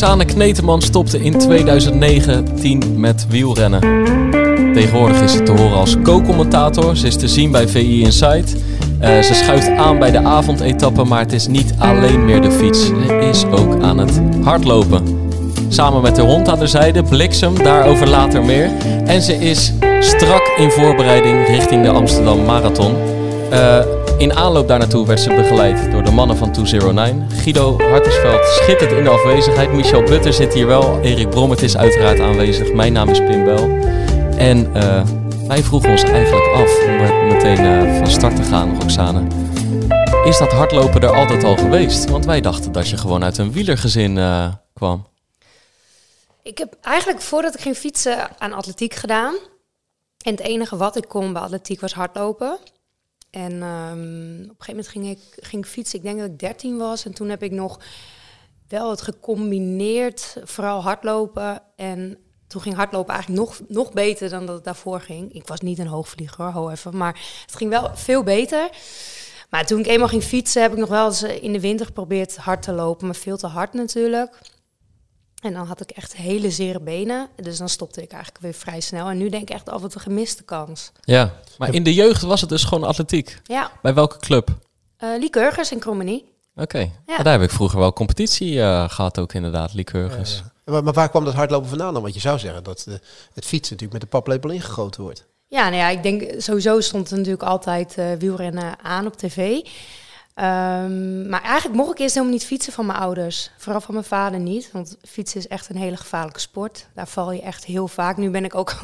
Roxane Kneteman stopte in 2019 met wielrennen. Tegenwoordig is ze te horen als co-commentator. Ze is te zien bij VI Insight. Uh, ze schuift aan bij de avondetappe, maar het is niet alleen meer de fiets. Ze is ook aan het hardlopen. Samen met de hond aan de zijde, Bliksem, daarover later meer. En ze is strak in voorbereiding richting de Amsterdam Marathon. Uh, in aanloop daar naartoe werd ze begeleid door de mannen van 209. Guido Hartensveld schittert in de afwezigheid. Michel Butter zit hier wel. Erik Brommert is uiteraard aanwezig. Mijn naam is Pim Bel. En uh, wij vroegen ons eigenlijk af, om meteen uh, van start te gaan, Roxane. Is dat hardlopen er altijd al geweest? Want wij dachten dat je gewoon uit een wielergezin uh, kwam. Ik heb eigenlijk voordat ik ging fietsen aan atletiek gedaan. En het enige wat ik kon bij atletiek was hardlopen. En um, op een gegeven moment ging ik, ging fietsen. Ik denk dat ik 13 was. En toen heb ik nog wel het gecombineerd, vooral hardlopen. En toen ging hardlopen eigenlijk nog, nog beter dan dat het daarvoor ging. Ik was niet een hoogvlieger hoor, even. Maar het ging wel veel beter. Maar toen ik eenmaal ging fietsen, heb ik nog wel eens eh, in de winter geprobeerd hard te lopen. Maar veel te hard natuurlijk. En dan had ik echt hele zere benen. Dus dan stopte ik eigenlijk weer vrij snel. En nu denk ik echt af en toe gemiste kans. Ja, maar in de jeugd was het dus gewoon atletiek? Ja. Bij welke club? Uh, Lycurgus in Krommenie. Oké, ja. daar heb ik vroeger wel competitie uh, gehad ook inderdaad. Ja, ja. Maar, maar, waar kwam dat hardlopen vandaan dan? Want je zou zeggen dat de, het fietsen natuurlijk met de paplepel ingegoten wordt. Ja, nou ja, ik denk sowieso stond er natuurlijk altijd uh, wielrennen aan op tv. Um, maar eigenlijk mocht ik eerst helemaal niet fietsen van mijn ouders. Vooral van mijn vader niet. Want fietsen is echt een hele gevaarlijke sport. Daar val je echt heel vaak. Nu ben ik ook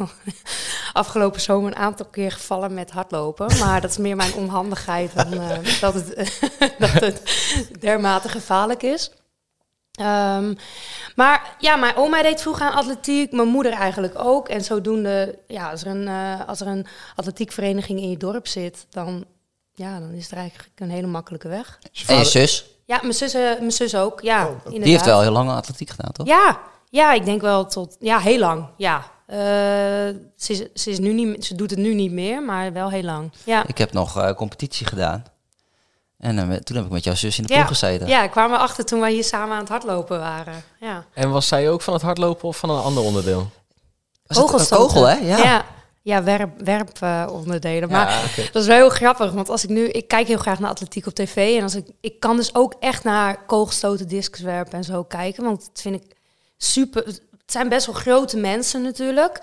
afgelopen zomer een aantal keer gevallen met hardlopen. Maar dat is meer mijn onhandigheid dan uh, dat, het, dat het dermate gevaarlijk is. Um, maar ja, mijn oma deed vroeger aan atletiek, mijn moeder eigenlijk ook. En zodoende, ja, als er een, uh, als er een atletiekvereniging in je dorp zit, dan ja, dan is het eigenlijk een hele makkelijke weg. En je zus? Ja, mijn zus, uh, mijn zus ook. Ja, oh, Die heeft wel heel lang atletiek gedaan, toch? Ja, ja, ik denk wel tot ja, heel lang. Ja. Uh, ze, is, ze, is nu niet, ze doet het nu niet meer, maar wel heel lang. Ja. Ik heb nog uh, competitie gedaan. En uh, toen heb ik met jouw zus in de ja, ploeg gezeten. Ja, ik kwam erachter toen wij hier samen aan het hardlopen waren. Ja. En was zij ook van het hardlopen of van een ander onderdeel? Was het kogel, hè? Ja. ja. Ja, werp, werponderdelen. Uh, maar ja, okay. dat is wel heel grappig. Want als ik nu, ik kijk heel graag naar atletiek op tv. En als ik, ik kan dus ook echt naar kogelstoten, discuswerpen en zo kijken. Want dat vind ik super. Het zijn best wel grote mensen natuurlijk.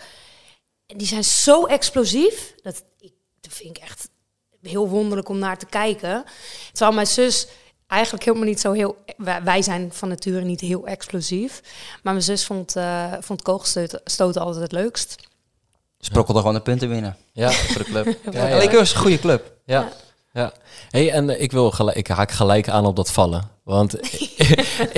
En die zijn zo explosief. Dat, ik, dat vind ik echt heel wonderlijk om naar te kijken. Terwijl mijn zus eigenlijk helemaal niet zo heel. Wij zijn van nature niet heel explosief. Maar mijn zus vond, uh, vond kogelstoten altijd het leukst. Sprokkelde gewoon de punten winnen. Ja, voor de club. ja, ja. een goede club. Ja. ja. Hey, en ik, wil gelijk, ik haak gelijk aan op dat vallen. Want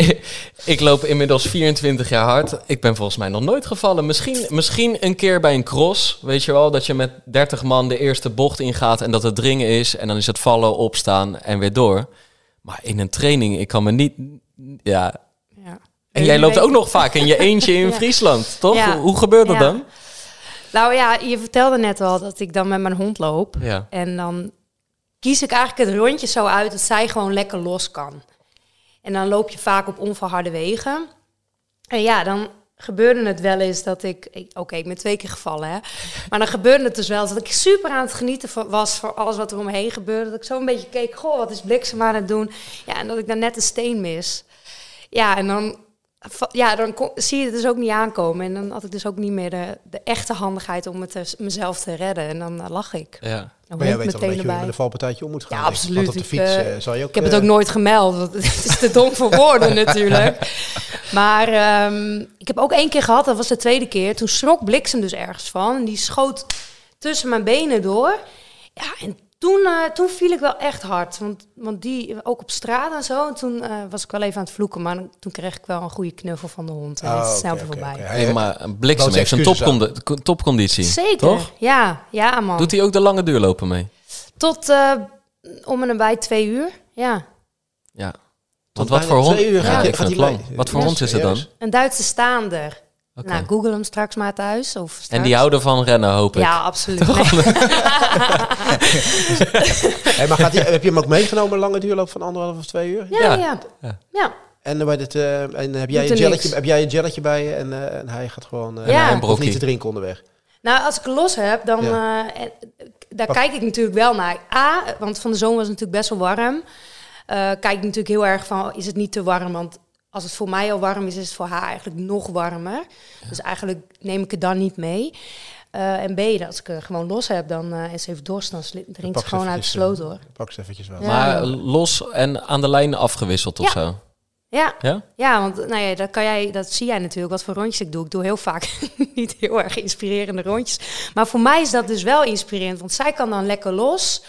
ik, loop inmiddels 24 jaar hard. Ik ben volgens mij nog nooit gevallen. Misschien, misschien een keer bij een cross. Weet je wel, dat je met 30 man de eerste bocht ingaat en dat het dringen is. En dan is het vallen, opstaan en weer door. Maar in een training, ik kan me niet... Ja. ja. En jij loopt ook nog vaak in je eentje in Friesland, toch? Hoe, hoe gebeurt dat dan? Nou ja, je vertelde net al dat ik dan met mijn hond loop. Ja. En dan kies ik eigenlijk het rondje zo uit dat zij gewoon lekker los kan. En dan loop je vaak op onverharde wegen. En ja, dan gebeurde het wel eens dat ik... Oké, ik ben twee keer gevallen, hè. Maar dan gebeurde het dus wel dat ik super aan het genieten was... voor alles wat er omheen gebeurde. Dat ik zo een beetje keek, goh, wat is Bliksem aan het doen? Ja, en dat ik dan net een steen mis. Ja, en dan ja, dan zie je het dus ook niet aankomen. En dan had ik dus ook niet meer de, de echte handigheid om het mezelf te redden. En dan uh, lach ik. Ja. Dan maar jij weet meteen dat je met een valpartijtje om moet gaan. Ja, absoluut. op de fiets uh, zal je ook... Ik heb het ook nooit gemeld. Want het is te dom voor woorden natuurlijk. Maar um, ik heb ook één keer gehad, dat was de tweede keer. Toen schrok Bliksem dus ergens van. En die schoot tussen mijn benen door. Ja, en toen, uh, toen viel ik wel echt hard. Want, want die, ook op straat en zo. En toen uh, was ik wel even aan het vloeken. Maar toen kreeg ik wel een goede knuffel van de hond. En oh, het snel okay, voorbij. Okay. Hey, maar Bliksem heeft een topcondi topconditie. Zeker. Toch? Ja, ja, man. Doet hij ook de lange duurlopen mee? Tot uh, om en bij twee uur. Ja. Ja. Want wat voor hond? Uur ja, ik vind het lang. Wat voor hond is het dan? Een Duitse staander. Okay. Nou, google hem straks maar thuis. Of straks. En die houden van rennen, hoop ik. Ja, absoluut. Nee. hey, maar gaat die, heb je hem ook meegenomen, een lange duurloop van anderhalf of twee uur? Ja, ja. ja. ja. En, bij dit, eh, en heb, jij een jelletje, heb jij een jelletje bij je en, eh, en hij gaat gewoon eh, Ja. niet te drinken onderweg. Nou, als ik los heb, dan... Eh, daar Wacht. kijk ik natuurlijk wel naar. A, want van de zomer was het natuurlijk best wel warm. Eh, kijk ik natuurlijk heel erg van, is het niet te warm? Want als het voor mij al warm is, is het voor haar eigenlijk nog warmer. Dus eigenlijk neem ik het dan niet mee. Eh, en B, als ik er gewoon los heb, dan uh, is even dorst, dan drinkt ze gewoon ze uit de sloot eh, hoor. Pak ze eventjes wel. Ja. Maar los en aan de lijn afgewisseld of Ja. zo? Ja, Ja? ja want nou ja, dat, kan jij, dat zie jij natuurlijk, wat voor rondjes ik doe. Ik doe heel vaak niet heel erg inspirerende rondjes. Maar voor mij is dat dus wel inspirerend, want zij kan dan lekker los.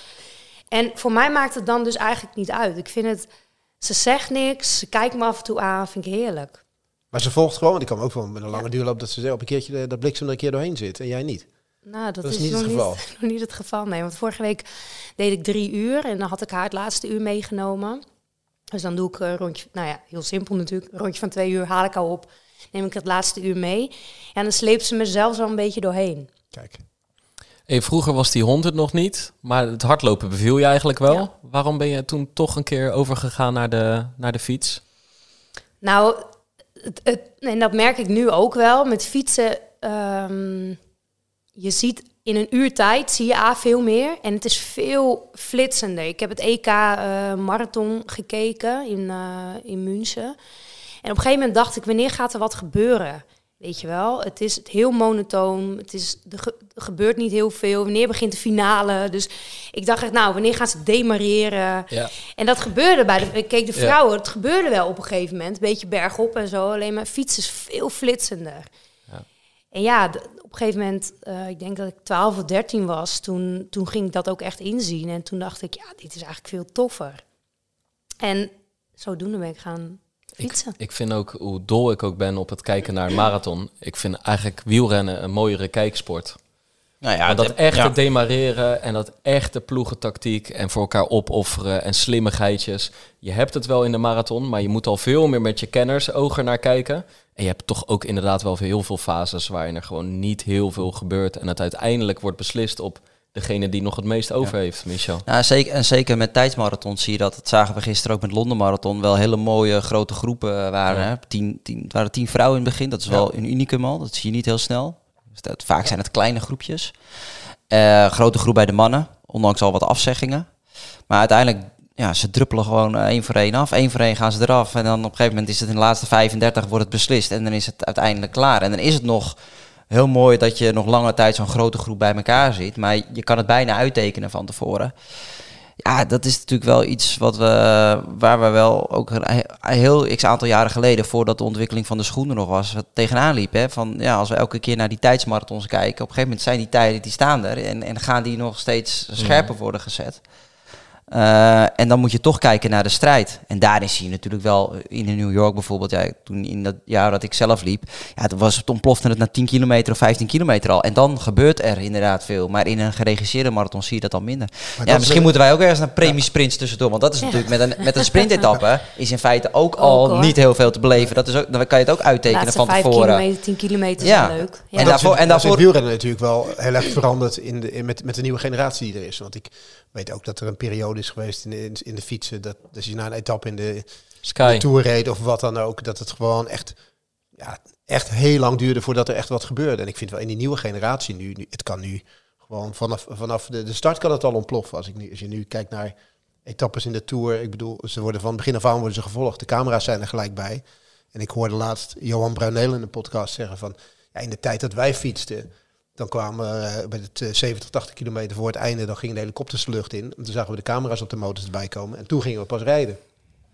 En voor mij maakt het dan dus eigenlijk niet uit. Ik vind het, ze zegt niks, ze kijkt me af en toe aan, vind ik heerlijk. Maar ze volgt gewoon, want ik kan ook wel met een lange duurloop dat ze op een keertje de, dat bliksem er een keer doorheen zit en jij niet. Nou, dat, Dat is is, niet nog, het geval. Niet, nog niet het geval. Nee, want vorige week deed ik drie uur en dan had ik haar het laatste uur meegenomen. Dus dan doe ik een rondje, nou ja, heel simpel natuurlijk. Een rondje van twee uur haal ik haar op, neem ik het laatste uur mee. En dan sleept ze me zelfs al een beetje doorheen. Kijk. Hey, vroeger was die hond het nog niet, maar het hardlopen beviel je eigenlijk wel. Ja. Waarom ben je toen toch een keer overgegaan naar de, naar de fiets? Nou, het, het, en dat merk ik nu ook wel. Met fietsen, ehm, je ziet in een uur tijd zie je A veel meer. En het is veel flitsender. Ik heb het EK eh, marathon gekeken in, eh, in München. En op een gegeven moment dacht ik, wanneer gaat er wat gebeuren? Weet je wel, het is heel monotoon. Het is, er, ge- er gebeurt niet heel veel. Wanneer begint de finale? Dus ik dacht echt, nou, wanneer gaan ze demareren? Ja. En dat gebeurde bij de, ik keek de Ja. vrouwen, het gebeurde wel op een gegeven moment, een beetje bergop en zo. Alleen maar fietsen is veel flitsender. Ja. En ja, op een gegeven moment, eh, ik denk dat ik 12 of 13 was, toen, toen ging ik dat ook echt inzien. En toen dacht ik, ja, dit is eigenlijk veel toffer. En zodoende ben ik gaan fietsen. Ik vind ook hoe dol ik ook ben op het kijken naar een marathon. Ik vind eigenlijk wielrennen een mooiere kijksport. Nou ja, dat echte ja. demareren en dat echte ploegentactiek en voor elkaar opofferen en slimmigheidjes. Je hebt het wel in de marathon, maar je moet al veel meer met je kenners ogen naar kijken. En je hebt toch ook inderdaad wel heel veel fases waarin er gewoon niet heel veel gebeurt. En het uiteindelijk wordt beslist op degene die nog het meest over heeft, Michel. Nou, zeker, en zeker met tijdsmarathons zie je dat. Dat zagen we gisteren ook met Londen Marathon. Wel hele mooie grote groepen waren. Ja. Hè? Tien, tien, het waren tien vrouwen in het begin. Dat is wel een unicum al. Dat zie je niet heel snel. Dus dat, vaak zijn het kleine groepjes. Eh, grote groep bij de mannen. Ondanks al wat afzeggingen. Maar uiteindelijk, ja, ze druppelen gewoon eh, één voor één af. Eén voor één gaan ze eraf. En dan op een gegeven moment is het in de laatste 35 wordt het beslist. En dan is het uiteindelijk klaar. En dan is het nog heel mooi dat je nog lange tijd zo'n grote groep bij elkaar ziet. Maar je kan het bijna uittekenen van tevoren. Ja, dat is natuurlijk wel iets wat we, waar we wel ook een he- heel x aantal jaren geleden, voordat de ontwikkeling van de schoenen nog was, tegenaan liep. Hè? Van, ja, als we elke keer naar die tijdsmarathons kijken, op een gegeven moment zijn die tijden die staan er en, en gaan die nog steeds scherper worden gezet. Eh, en dan moet je toch kijken naar de strijd. En daarin zie je natuurlijk wel eh, in New York bijvoorbeeld, ja, toen in dat jaar dat ik zelf liep, ja, toen was het ontplofte het na 10 kilometer of 15 kilometer al. En dan gebeurt er inderdaad veel. Maar in een geregisseerde marathon zie je dat al minder. Maar Ja, dat misschien is- moeten wij ook ergens naar premiesprints tussendoor. Want dat is Ja. natuurlijk met een, met een sprintetappe is in feite ook al hoor. niet heel veel te beleven. Dat is ook, dan kan je het ook uittekenen laatste van 5 tevoren. kilometer, 10 kilometer Ja. zijn leuk. Ja. En dat daarvoor- is, en is daarvoor- het wielrennen natuurlijk wel heel erg veranderd in de, in, met, met de nieuwe generatie die er is. Want ik weet ook dat er een periode is geweest in de, in, de fietsen. Dat als je na een etappe in de, Sky. de Tour reed of wat dan ook, dat het gewoon echt, ja, echt heel lang duurde voordat er echt wat gebeurde. En ik vind wel in die nieuwe generatie nu, nu het kan nu gewoon vanaf, vanaf de, de start kan het al ontploffen. Als, ik nu, als je nu kijkt naar etappes in de Tour, ik bedoel, ze worden van begin af aan worden ze gevolgd. De camera's zijn er gelijk bij. En ik hoorde laatst Johan Bruineel in een podcast zeggen van, ja, in de tijd dat wij fietsten, dan kwamen eh, bij het eh, 70, 80 kilometer voor het einde, dan gingen de helikopters de lucht in. En toen zagen we de camera's op de motors erbij komen. En toen gingen we pas rijden.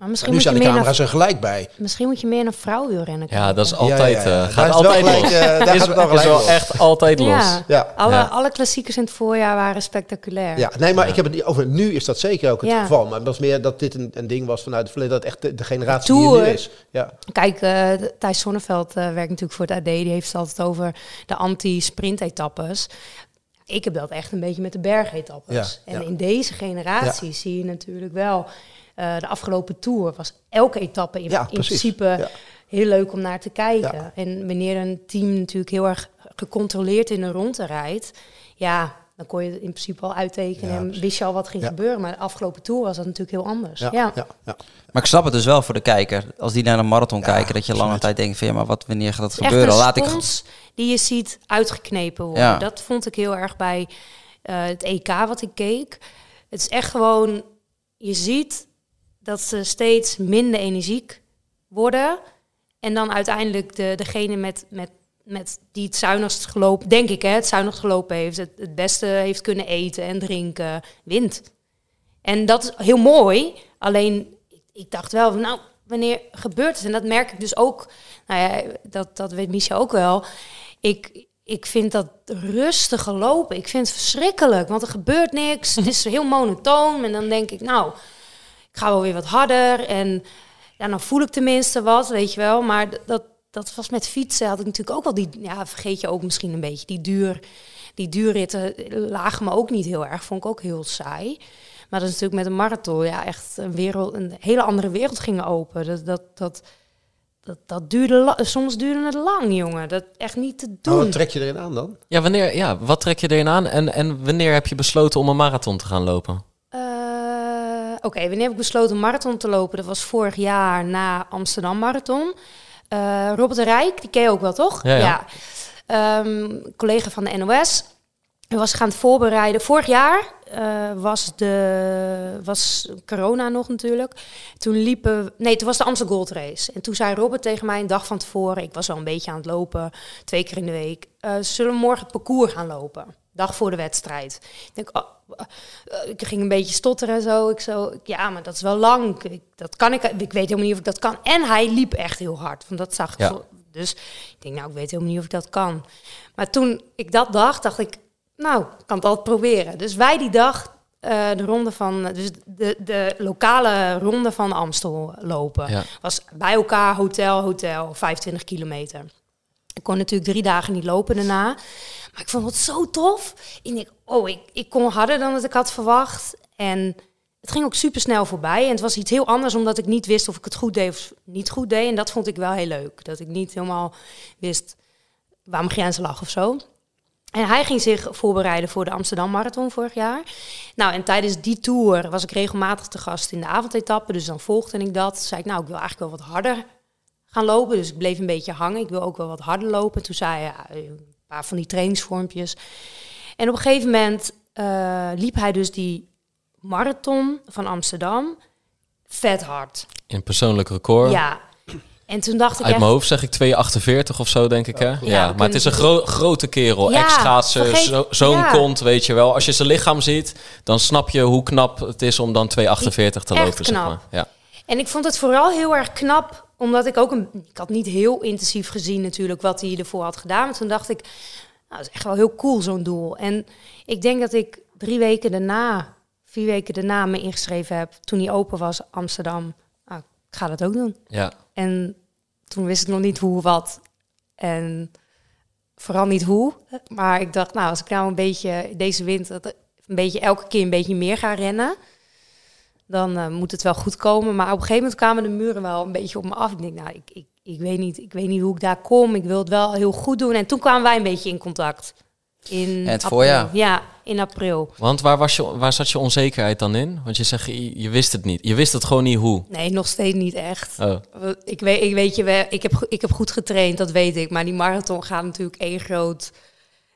Maar En misschien nu moet, de meer camera's naar, er gelijk bij. misschien moet je meer naar vrouwenwielrennen kijken. Ja, dat is altijd, ja, ja. eh, gaat is wel altijd gelijk, los. daar is, gaat wel is echt altijd los. Ja. Ja. Alle, Ja. alle klassiekers in het voorjaar waren spectaculair. Ja, nee, maar ik heb het niet over nu is dat zeker ook het Ja. geval. Maar het was meer dat dit een, een ding was vanuit het verleden, dat echt de, de generatie die er Tour. nu is. Ja. Kijk, eh, de- Thijs Sonneveld eh, werkt natuurlijk voor het AD. Die heeft het altijd over de anti-sprint-etappes. Ik heb dat echt een beetje met de bergetappes. Ja, en ja. in deze generatie zie je natuurlijk wel... eh, de afgelopen Tour was elke etappe in, Ja, in principe Ja. heel leuk om naar te kijken. Ja. En wanneer een team natuurlijk heel erg gecontroleerd in een ronde rijdt... ja, dan kon je het in principe al uittekenen Ja, en wist je al wat ging Ja. gebeuren. Maar de afgelopen tour was dat natuurlijk heel anders. Ja, Ja, ja. ja, Maar ik snap het dus wel voor de kijker. Als die naar een marathon Ja, kijken, dat je lange tijd denkt van ja, maar wat, wanneer gaat dat gebeuren? Echt Laat ik. die je ziet uitgeknepen worden. Ja. Dat vond ik heel erg bij eh, het EK wat ik keek. Het is echt gewoon, je ziet dat ze steeds minder energiek worden. En dan uiteindelijk de, degene met, met, met die het zuinigst gelopen, denk ik, hè, het zuinigst gelopen heeft, het, het beste heeft kunnen eten en drinken, wint. En dat is heel mooi. Alleen, ik, ik dacht wel, van, nou, wanneer gebeurt het? En dat merk ik dus ook. Nou ja, dat, dat weet Micha ook wel. Ik, ik vind dat rustige lopen, ik vind het verschrikkelijk. Want er gebeurt niks. Het is heel monotoon. En dan denk ik, nou, ik ga wel weer wat harder. En ja, dan voel ik tenminste wat, weet je wel. Maar dat, dat was met fietsen, had ik natuurlijk ook wel die... Ja, vergeet je ook misschien een beetje. Die, duur, die duurritten lagen me ook niet heel erg. Vond ik ook heel saai. Maar dat is natuurlijk met een marathon, ja, echt een wereld, een hele andere wereld ging open. Dat, dat, dat, dat, dat duurde, soms duurde het lang, jongen. Dat echt niet te doen. wat trek je erin aan dan? Ja, wanneer, ja, wat trek je erin aan en, en wanneer heb je besloten om een marathon te gaan lopen? Oké, wanneer heb ik besloten een marathon te lopen? Dat was vorig jaar na Amsterdam Marathon. Eh, Robert de Rijk, die ken je ook wel, toch? Ja, ja. Ehm, collega van de NOS. Hij was gaan voorbereiden. Vorig jaar eh, was, de, was corona nog natuurlijk. Toen liepen... Nee, toen was de Amsterdam Gold Race. En toen zei Robert tegen mij een dag van tevoren... Ik was al een beetje aan het lopen, twee keer in de week. eh, zullen we morgen het parcours gaan lopen? Dag voor de wedstrijd. Ik denk, oh, ik ging een beetje stotteren en zo. Ik zo, ja, maar dat is wel lang. Ik, dat kan ik. Ik weet helemaal niet of ik dat kan. En hij liep echt heel hard. Want dat zag ik. Ja. zo- Dus ik denk, nou, ik weet helemaal niet of ik dat kan. Maar toen ik dat dacht, dacht ik, nou, ik kan het altijd proberen. Dus wij die dag eh, de ronde van, dus de, de lokale ronde van Amstel lopen. Ja. Was bij elkaar hotel, hotel, 25 kilometer. Ik kon natuurlijk drie dagen niet lopen daarna. Maar ik vond het zo tof. Ik denk, oh, ik, ik kon harder dan dat ik had verwacht. En het ging ook super snel voorbij. En het was iets heel anders, omdat ik niet wist of ik het goed deed of niet goed deed. En dat vond ik wel heel leuk. Dat ik niet helemaal wist waar mijn grens lag of zo. En hij ging zich voorbereiden voor de Amsterdam Marathon vorig jaar. Nou, en tijdens die tour was ik regelmatig te gast in de avondetappe. Dus dan volgde ik dat. Toen zei ik, nou, ik wil eigenlijk wel wat harder gaan lopen. Dus ik bleef een beetje hangen. Ik wil ook wel wat harder lopen. Toen zei hij, ja, een paar van die trainingsvormpjes. En op een gegeven moment eh, liep hij dus die marathon van Amsterdam vet hard. In persoonlijk record. Ja. En toen dacht ik Uit echt... mijn hoofd zeg ik 2,48 of zo, denk ik. Hè? Ja, maar het is een gro- grote kerel. Ja, Ex-schaatser, vergeet- zo- zo'n ja. kont, weet je wel. Als je zijn lichaam ziet, dan snap je hoe knap het is om dan 2,48 te Echt lopen, zeg knap. maar. Ja. En ik vond het vooral heel erg knap, omdat ik ook een. Ik had niet heel intensief gezien, natuurlijk, wat hij ervoor had gedaan. Maar toen dacht ik, nou, dat is echt wel heel cool, zo'n doel. En ik denk dat ik drie weken daarna, vier weken daarna, me ingeschreven heb. Toen hij open was, Amsterdam. Nou, ik ga dat ook doen. ja. En toen wist ik nog niet hoe, wat. En vooral niet hoe. Maar ik dacht, nou, als ik nou een beetje deze winter een beetje elke keer een beetje meer ga rennen, dan eh, moet het wel goed komen. Maar op een gegeven moment kwamen de muren wel een beetje op me af. Ik denk, nou, ik, ik, ik, weet niet, ik weet niet hoe ik daar kom. Ik wil het wel heel goed doen. En toen kwamen wij een beetje in contact. In het april. voorjaar. Ja, in april. Want waar, was je, waar zat je onzekerheid dan in? Want je zegt, je, je wist het niet. Je wist het gewoon niet hoe. Nee, nog steeds niet echt. Oh. Ik weet, ik weet je ik heb, ik heb goed getraind, dat weet ik. Maar die marathon gaat natuurlijk één groot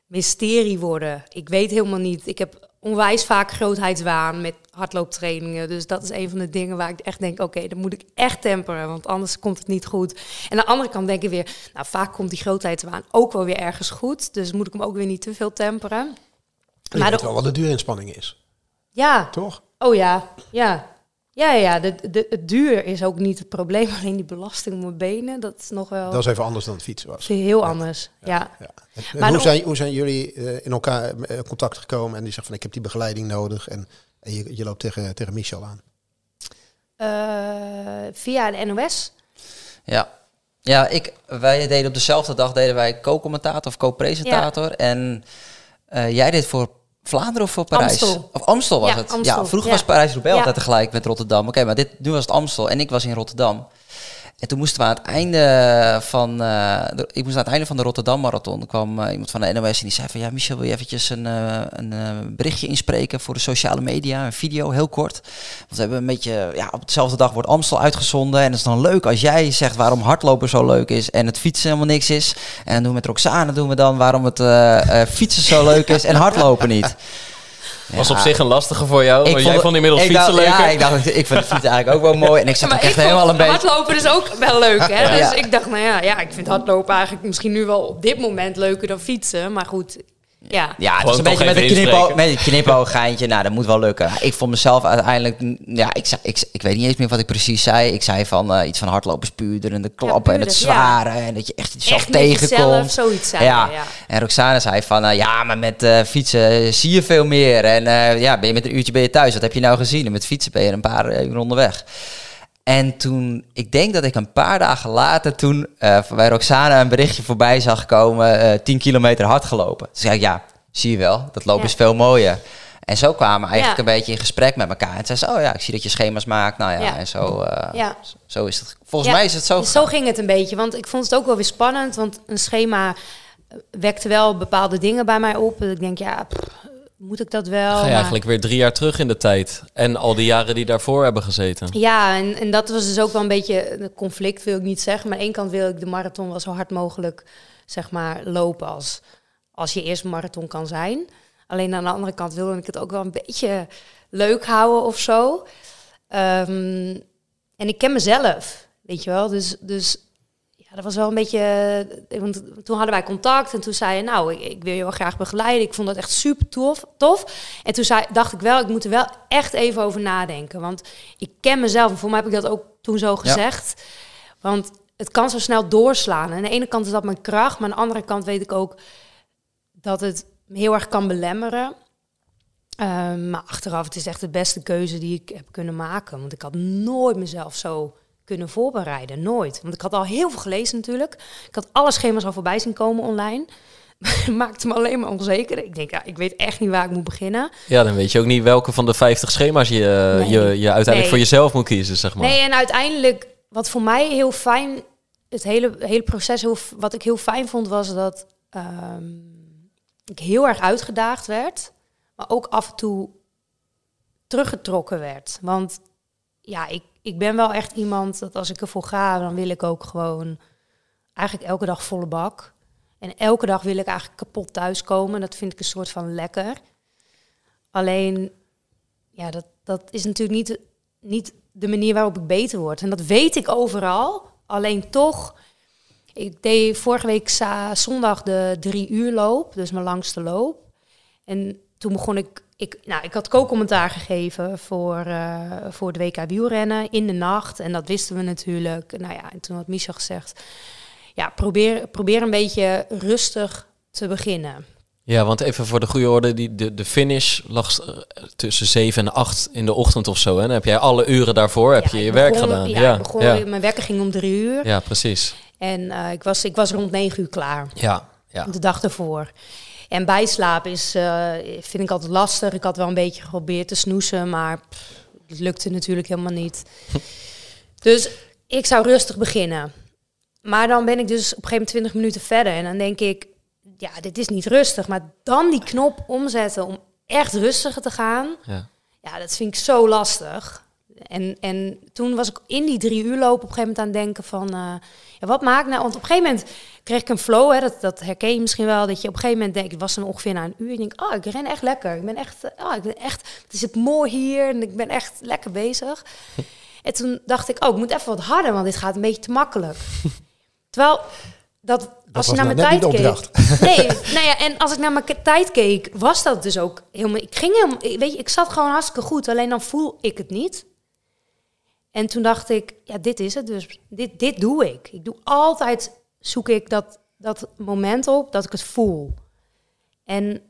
mysterie worden. Ik weet helemaal niet. Ik heb onwijs vaak grootheidswaan met hardlooptrainingen. Dus dat is een van de dingen waar ik echt denk, oké, dan moet ik echt temperen, want anders komt het niet goed. En aan de andere kant denk ik weer, nou, vaak komt die grootheidswaan ook wel weer ergens goed. Dus moet ik hem ook weer niet te veel temperen. Je Maar weet de- wel wat de duurinspanning is, Ja, toch? Oh ja, ja. Ja, ja, de, de, het duur is ook niet het probleem. Alleen die belasting op mijn benen, dat is nog wel Dat is even anders dan het fietsen was. heel anders. Ja. Ja. En- en Maar hoe, zijn, hoe zijn jullie eh, in elkaar eh, contact gekomen en die zegt van ik heb die begeleiding nodig en, en je, je loopt tegen, tegen Michel aan? Eh, via de NOS. Ja. Ja, ik, wij deden op dezelfde dag deden wij co-commentator of co-presentator. En eh, jij deed voor Vlaanderen of voor Parijs? Amstel. Of Amstel was Ja, het. Amstel, Ja, vroeger ja. was Parijs-Roubaix Ja. altijd tegelijk met Rotterdam. Oké, maar dit, nu was het Amstel en ik was in Rotterdam. En toen moesten we aan het einde van, eh, de- ik moest aan het einde van de Rotterdam Marathon, kwam eh, iemand van de NOS en die zei van, ja Michel, wil je eventjes een, eh, een berichtje inspreken voor de sociale media, een video, heel kort. Want we hebben een beetje, ja, op dezelfde dag wordt Amstel uitgezonden en het is dan leuk als jij zegt waarom hardlopen zo leuk is en het fietsen helemaal niks is. En doen we met Roxane, doen we dan waarom het fietsen zo leuk is en hardlopen niet. Was Ja. op zich een lastige voor jou, want jij vond- vond inmiddels ik fietsen dacht, leuker. Ja, ik dacht, ik vind fietsen eigenlijk ook wel mooi. En ik zat maar ook echt helemaal een beetje... hardlopen is ook wel leuk, hè? Ja. Dus ik dacht, nou ja, ja, ik vind hardlopen eigenlijk misschien nu wel op dit moment leuker dan fietsen. Maar goed, ja. Ja, het een beetje met een, knipo, met een. Nou, dat moet wel lukken. Ik vond mezelf uiteindelijk... Ja, ik, zei, ik, ik weet niet eens meer wat ik precies zei. Ik zei van eh, iets van hardlopen spuurder en de klappen en het ja. zware. En dat je echt jezelf Echt tegenkomt. zoiets zei ja. En Roxane zei van... eh, ja, maar met eh, fietsen zie je veel meer. En eh, ja, ben je met een uurtje ben je thuis. Wat heb je nou gezien? En met fietsen ben je een paar uur onderweg. En toen, ik denk dat ik een paar dagen later toen eh, bij Roxane een berichtje voorbij zag komen, eh 10 kilometer hard gelopen. Toen zei ik, ja, zie je wel, dat lopen Ja. is veel mooier. En zo kwamen we eigenlijk Ja. een beetje in gesprek met elkaar. En zei ze, oh ja, ik zie dat je schema's maakt. Nou ja, Ja. en zo, eh, Ja. zo is het. Volgens mij is het zo. dus zo ging het een beetje. Want ik vond het ook wel weer spannend. Want een schema wekte wel bepaalde dingen bij mij op. Dat ik denk, ja, pff, moet ik dat wel? Ga je Maar- eigenlijk weer drie jaar terug in de tijd. En al die jaren die daarvoor hebben gezeten. Ja, en, en dat was dus ook wel een beetje een conflict, wil ik niet zeggen. Maar aan ene kant wil ik de marathon wel zo hard mogelijk, zeg maar, lopen als, als je eerst marathon kan zijn. Alleen aan de andere kant wilde ik het ook wel een beetje leuk houden of zo. Ehm, en ik ken mezelf, weet je wel. Dus, dus ja, dat was wel een beetje... eh, Want toen hadden wij contact en toen zei je... nou, ik, ik wil je wel graag begeleiden. Ik vond dat echt super tof. tof. En toen zei, dacht ik wel, ik moet er wel echt even over nadenken. Want ik ken mezelf. En voor mij heb ik dat ook toen zo gezegd. Want het kan zo snel doorslaan. En aan de ene kant is dat mijn kracht. Maar aan de andere kant weet ik ook... dat het me heel erg kan belemmeren. Ehm, maar achteraf, het is echt de beste keuze die ik heb kunnen maken. Want ik had nooit mezelf zo kunnen voorbereiden. Nooit. Want ik had al heel veel gelezen natuurlijk. Ik had alle schema's al voorbij zien komen online. Maakte me alleen maar onzeker. Ik denk, ja, ik weet echt niet waar ik moet beginnen. Ja, dan weet je ook niet welke van de 50 schema's je, Nee. je, je uiteindelijk Nee. voor jezelf moet kiezen, zeg maar. Nee, en uiteindelijk, wat voor mij heel fijn, het hele, hele proces, heel, wat ik heel fijn vond, was dat ehm, ik heel erg uitgedaagd werd, maar ook af en toe teruggetrokken werd. Want ja, ik, ik ben wel echt iemand dat als ik ervoor ga, dan wil ik ook gewoon eigenlijk elke dag volle bak. En elke dag wil ik eigenlijk kapot thuiskomen. Dat vind ik een soort van lekker. Alleen, ja, dat, dat is natuurlijk niet, niet de manier waarop ik beter word. En dat weet ik overal. Alleen toch, ik deed vorige week zondag de drie uur loop, dus mijn langste loop. En toen begon ik, ik, nou, ik had co-commentaar gegeven voor, eh, voor de WK wielrennen in de nacht. En dat wisten we natuurlijk. Nou ja, en toen had Michel gezegd, ja, probeer, probeer een beetje rustig te beginnen. Ja, want even voor de goede orde, die, de, de finish lag eh, tussen 7 en 8 in de ochtend of zo. Hè? Dan heb jij alle uren daarvoor heb je Ja, je werk gedaan. Ja, Ja, ik begon, ja. mijn wekker ging om drie uur. ja, precies. En eh, ik, was, ik was rond negen uur klaar. Ja, ja. De dag ervoor. En bijslapen is, eh, vind ik altijd lastig. Ik had wel een beetje geprobeerd te snoezen, maar pff, het lukte natuurlijk helemaal niet. dus ik zou rustig beginnen. Maar dan ben ik dus op een gegeven moment 20 minuten verder. En dan denk ik, ja, dit is niet rustig. Maar dan die knop omzetten om echt rustiger te gaan. ja. Ja, dat vind ik zo lastig. En, en toen was ik in die drie uur loop op een gegeven moment aan het denken van... eh, ja, wat maakt nou... Want op een gegeven moment kreeg ik een flow, hè, dat, dat herken je misschien wel... dat je op een gegeven moment denkt, ik was dan ongeveer na een uur... ik denk, oh, ik ren echt lekker. Ik ben echt, oh, ik ben echt... Het is het mooi hier en ik ben echt lekker bezig. en toen dacht ik, oh, ik moet even wat harder... want dit gaat een beetje te makkelijk. Terwijl... Dat, als je naar nou mijn tijd keek. Nee, nou ja, en als ik naar mijn tijd keek, was dat dus ook helemaal. Ik ging helemaal, weet je, ik zat gewoon hartstikke goed, alleen dan voel ik het niet. En toen dacht ik, ja, dit is het dus. Dit, dit doe ik. Ik doe altijd, zoek ik dat, dat moment op dat ik het voel. En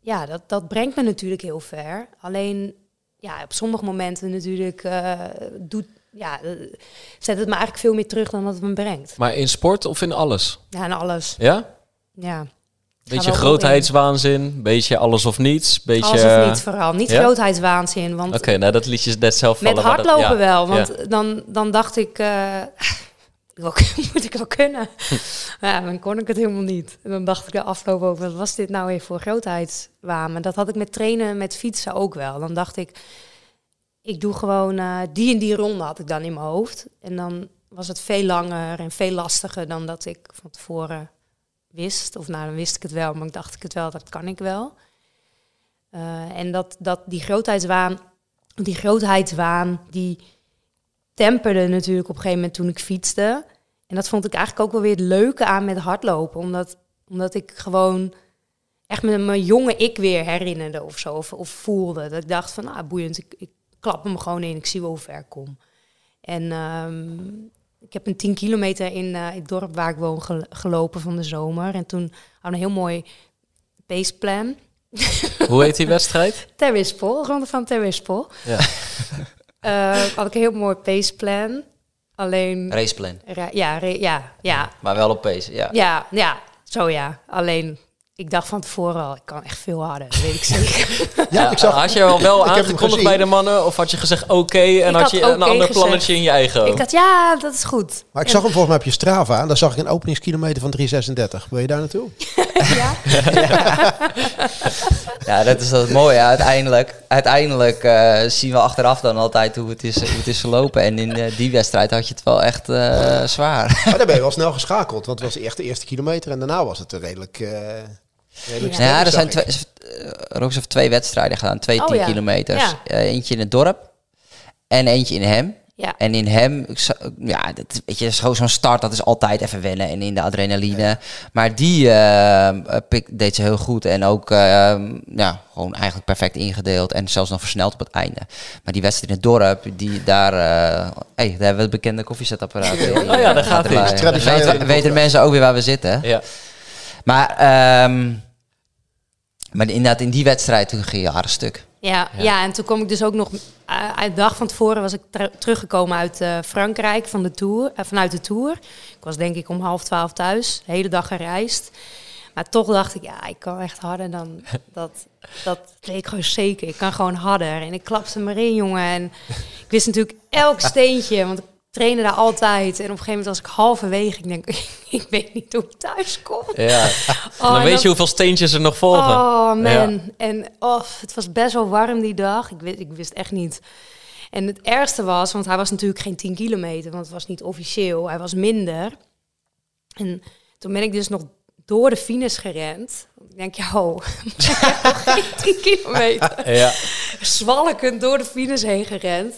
ja, dat, dat brengt me natuurlijk heel ver. Alleen, ja, op sommige momenten natuurlijk eh, doet, ja, eh, zet het me eigenlijk veel meer terug dan dat het me brengt. Maar in sport of in alles? Ja, en alles. Ja? Ja. Beetje grootheidswaanzin, beetje alles of niets, beetje... Alles of niet vooral. Niet ja? grootheidswaanzin. Want Oké, nou dat liet je net zelf vallen. met dat- hardlopen ja, wel. Want ja. dan, dan dacht ik... eh, wel, moet ik wel kunnen. ja, dan kon ik het helemaal niet. En dan dacht ik de afloop over, wat was dit nou even voor grootheidswaan? Maar dat had ik met trainen, met fietsen ook wel. Dan dacht ik, ik doe gewoon uh, die en die ronde had ik dan in mijn hoofd. En dan was het veel langer en veel lastiger dan dat ik van tevoren wist. Of nou, dan wist ik het wel, maar ik dacht ik het wel, dat kan ik wel. Uh, en dat, dat die grootheidswaan, die grootheidswaan, die temperde natuurlijk op een gegeven moment toen ik fietste. En dat vond ik eigenlijk ook wel weer het leuke aan met hardlopen. Omdat, omdat ik gewoon echt met mijn jonge ik weer herinnerde of zo. Of, of voelde. Dat ik dacht van, ah, boeiend, ik, ik klap hem gewoon in. Ik zie wel hoe ver ik kom. En um, ik heb een 10 kilometer in uh, het dorp waar ik woon gelopen van de zomer. En toen hadden een heel mooi paceplan. Hoe heet die wedstrijd? Terwispel, ronde van Terwispel. Ja. uh, had ik een heel mooi paceplan. Alleen... Raceplan. ja, ja, ja. Maar wel op pace, ja. Ja, ja, zo ja. Alleen ik dacht van tevoren al, ik kan echt veel harder, dat weet ik zeker. ja, ik zag, had je al wel aangekondigd bij de mannen? Of had je gezegd oké en had je een ander plannetje in je eigen Ik had ja, dat is goed. Maar ik zag hem volgens mij op je Strava en daar zag ik een openingskilometer van 336. Wil je daar naartoe? ja. ja, dat is dat mooie. Uiteindelijk, uiteindelijk uh, zien we achteraf dan altijd hoe het is, hoe het is verlopen. En in uh, die wedstrijd had je het wel echt uh, zwaar. Maar daar ben je wel snel geschakeld, want het was echt de eerste kilometer en daarna was het redelijk... Ja, ja er zijn twee, heeft twee wedstrijden gedaan, twee oh, 10 kilometers. Uh, eentje in het dorp en eentje in Hem. Ja. En in hem, ja, dat, weet je, zo'n start, dat is altijd even wennen en in de adrenaline. Maar die uh, pik, deed ze heel goed en ook uh, ja, gewoon eigenlijk perfect ingedeeld en zelfs nog versneld op het einde. Maar die wedstrijd in het dorp, die daar, uh, hey, daar hebben we het bekende koffiezetapparaat. oh ja, daar gaat het. Weten, weten mensen ook weer waar we zitten. Ja. Maar um, maar inderdaad, in die wedstrijd toen ging je hard stuk. Ja, ja, en toen kom ik dus ook nog... Uh, de dag van tevoren was ik teruggekomen uit uh, Frankrijk van de tour, uh, vanuit de Tour. Ik was denk ik om half twaalf thuis, de hele dag gereisd. Maar toch dacht ik, ja, ik kan echt harder dan dat. Dat weet ik gewoon zeker. Ik kan gewoon harder. En ik klapte me in, jongen. En ik wist natuurlijk elk steentje, want ik trainen daar altijd. En op een gegeven moment was ik halverwege. Ik denk, ik weet niet hoe ik thuis kom. Ja. Oh, dan weet je hoeveel steentjes er nog volgen. Oh man. En oh, het was best wel warm die dag. Ik wist, ik wist echt niet. En het ergste was, want hij was natuurlijk geen 10 kilometer, want het was niet officieel. Hij was minder. En toen ben ik dus nog door de finish gerend. Ik denk, ja, oh, 10 kilometer. Ja. Zwalkend door de finish heen gerend.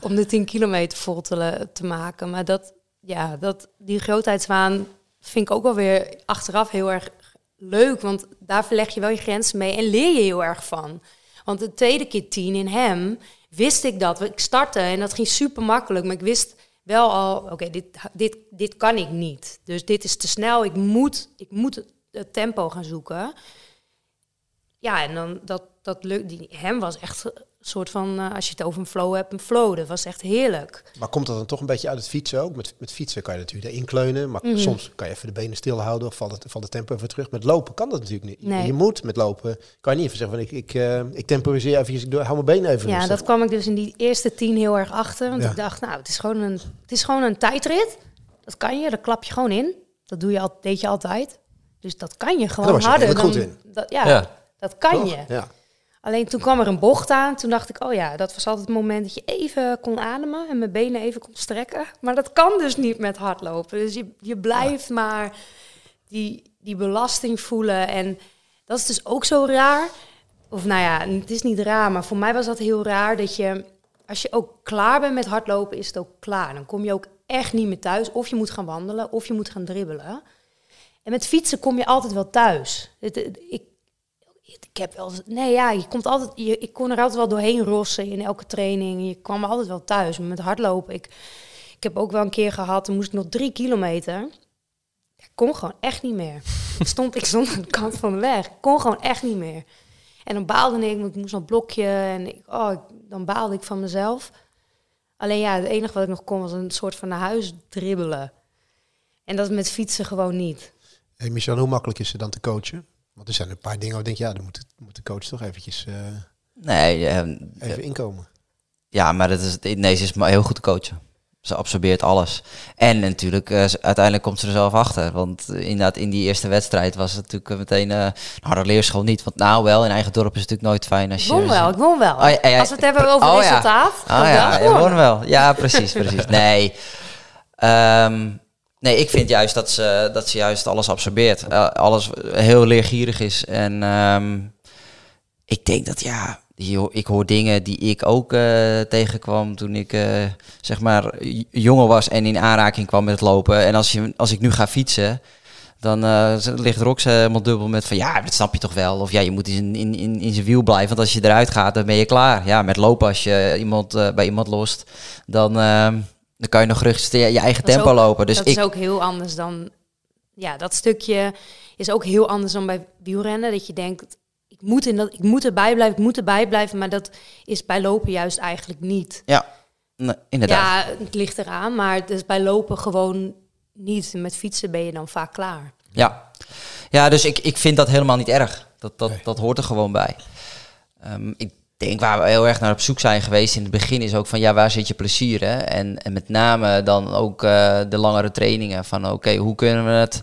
Om de 10 kilometer vol te, te maken. Maar dat, ja, dat, die grootheidswaan vind ik ook wel weer achteraf heel erg leuk. Want daar verleg je wel je grenzen mee en leer je heel erg van. Want de tweede keer 10 in hem wist ik dat. Ik startte en dat ging super makkelijk. Maar ik wist wel al, oké, dit, dit, dit kan ik niet. Dus dit is te snel. Ik moet, ik moet het tempo gaan zoeken. Ja, en dan dat, dat lukt. Hem was echt soort van, uh, als je het over een flow hebt, een flow. Dat was echt heerlijk. Maar komt dat dan toch een beetje uit het fietsen ook? Met, met fietsen kan je natuurlijk erin kleunen, maar mhm. soms kan je even de benen stilhouden of valt het, valt het tempo even terug. Met lopen kan dat natuurlijk niet. Nee. Je moet met lopen, kan je niet even zeggen van ik, ik, uh, ik temporiseer even, ik hou mijn benen even Ja, dat kwam ik dus in die eerste tien heel erg achter. Want ik dacht, nou, het is gewoon een, het is gewoon een tijdrit. Dat kan je, dat klap je gewoon in. Dat doe je al, deed je altijd. Dus dat kan je gewoon harder. dan, Dat, ja, dat kan je. Ja. Alleen toen kwam er een bocht aan. Toen dacht ik, oh ja, dat was altijd het moment dat je even kon ademen en mijn benen even kon strekken. Maar dat kan dus niet met hardlopen. Dus je, je blijft maar die, die belasting voelen. En dat is dus ook zo raar. Of nou ja, het is niet raar, maar voor mij was dat heel raar dat je, als je ook klaar bent met hardlopen, is het ook klaar. Dan kom je ook echt niet meer thuis. Of je moet gaan wandelen, of je moet gaan dribbelen. En met fietsen kom je altijd wel thuis. Ik, ik heb wel nee ja, je komt altijd, je, ik kon er altijd wel doorheen rossen in elke training. Je kwam altijd wel thuis. met hardlopen, ik, ik heb ook wel een keer gehad, dan moest ik nog drie kilometer. Ik kon gewoon echt niet meer. ik stond, ik stond aan de kant van de weg. Ik kon gewoon echt niet meer. En dan baalde ik, ik moest een blokje en ik, oh, dan baalde ik van mezelf. Alleen ja, het enige wat ik nog kon was een soort van naar huis dribbelen. En dat met fietsen gewoon niet. Hey Michel, hoe makkelijk is het dan te coachen? Want er zijn een paar dingen waar ik denk, ja, dan moet, moet de coach toch eventjes uh, nee, even inkomen. Ja, maar dat is, nee, ze is maar heel goed te coachen. Ze absorbeert alles. En natuurlijk, uh, uiteindelijk komt ze er zelf achter. Want uh, inderdaad, in die eerste wedstrijd was het natuurlijk meteen... Uh, nou, de leerschool niet. Want nou wel, in eigen dorp is het natuurlijk nooit fijn als je... Ik won wel, ik won wel. Oh, ja, ja, Als we het hebben over oh, resultaat. Ja. Oh ja, je won wel. Ja, precies, precies. Nee. Um, nee, ik vind juist dat ze, dat ze juist alles absorbeert. alles heel leergierig is. En um, ik denk dat, ja ik hoor dingen die ik ook uh, tegenkwam toen ik uh, zeg maar jonger was en in aanraking kwam met het lopen. En als, je, als ik nu ga fietsen, dan uh, ligt Rox helemaal dubbel met van ja, dat snap je toch wel. Of ja, je moet in, in, in, in zijn wiel blijven, want als je eruit gaat, dan ben je klaar. Ja, met lopen als je iemand bij iemand lost, dan, dan kan je nog rustig je, je eigen tempo lopen. Dus dat ik, is ook heel anders dan, ja, dat stukje is ook heel anders dan bij wielrennen. Dat je denkt, ik moet, in dat, ik moet erbij blijven, ik moet erbij blijven. Maar dat is bij lopen juist eigenlijk niet. Ja, nee, inderdaad. Ja, het ligt eraan, maar het is bij lopen gewoon niet. Met fietsen ben je dan vaak klaar. Ja, ja dus ik, ik vind dat helemaal niet erg. Dat, dat, dat hoort er gewoon bij. Um, ik denk waar we heel erg naar op zoek zijn geweest in het begin is ook van ja, waar zit je plezier? Hè? En, en met name dan ook uh, de langere trainingen. Van oké, hoe kunnen we het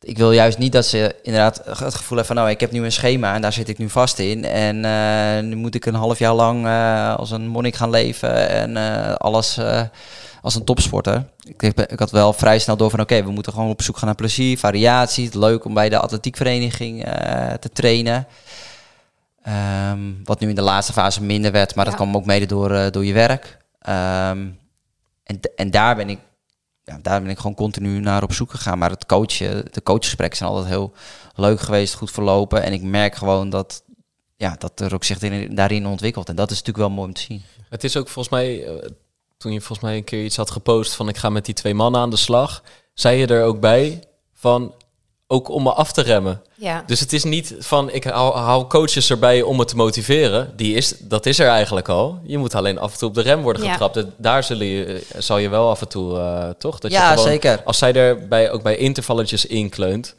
ik wil juist niet dat ze inderdaad het gevoel hebben van nou, ik heb nu een schema en daar zit ik nu vast in. En uh, nu moet ik een half jaar lang uh, als een monnik gaan leven en alles als een topsporter. Ik, ik, had wel vrij snel door van oké, we moeten gewoon op zoek gaan naar plezier, variatie. Het leuk om bij de atletiekvereniging te trainen. Um, wat nu in de laatste fase minder werd, maar dat kwam ook mede door, door je werk. Um, en, en daar ben ik ja, daar ben ik gewoon continu naar op zoek gegaan. Maar het coachen, de coachgesprekken zijn altijd heel leuk geweest, goed verlopen. En ik merk gewoon dat, ja, dat er ook zich daarin ontwikkelt. En dat is natuurlijk wel mooi om te zien. Het is ook volgens mij, eh, toen je volgens mij een keer iets had gepost van ik ga met die twee mannen aan de slag, zei je er ook bij van ook om me af te remmen. Ja. Dus het is niet van ik hou, coaches erbij om me te motiveren. Die is, dat is er eigenlijk al. Je moet alleen af en toe op de rem worden getrapt. Daar zullen je, zal je wel af en toe, uh, toch? Dat ja, je gewoon, zeker. Als zij er bij, ook bij intervalletjes inkleunt,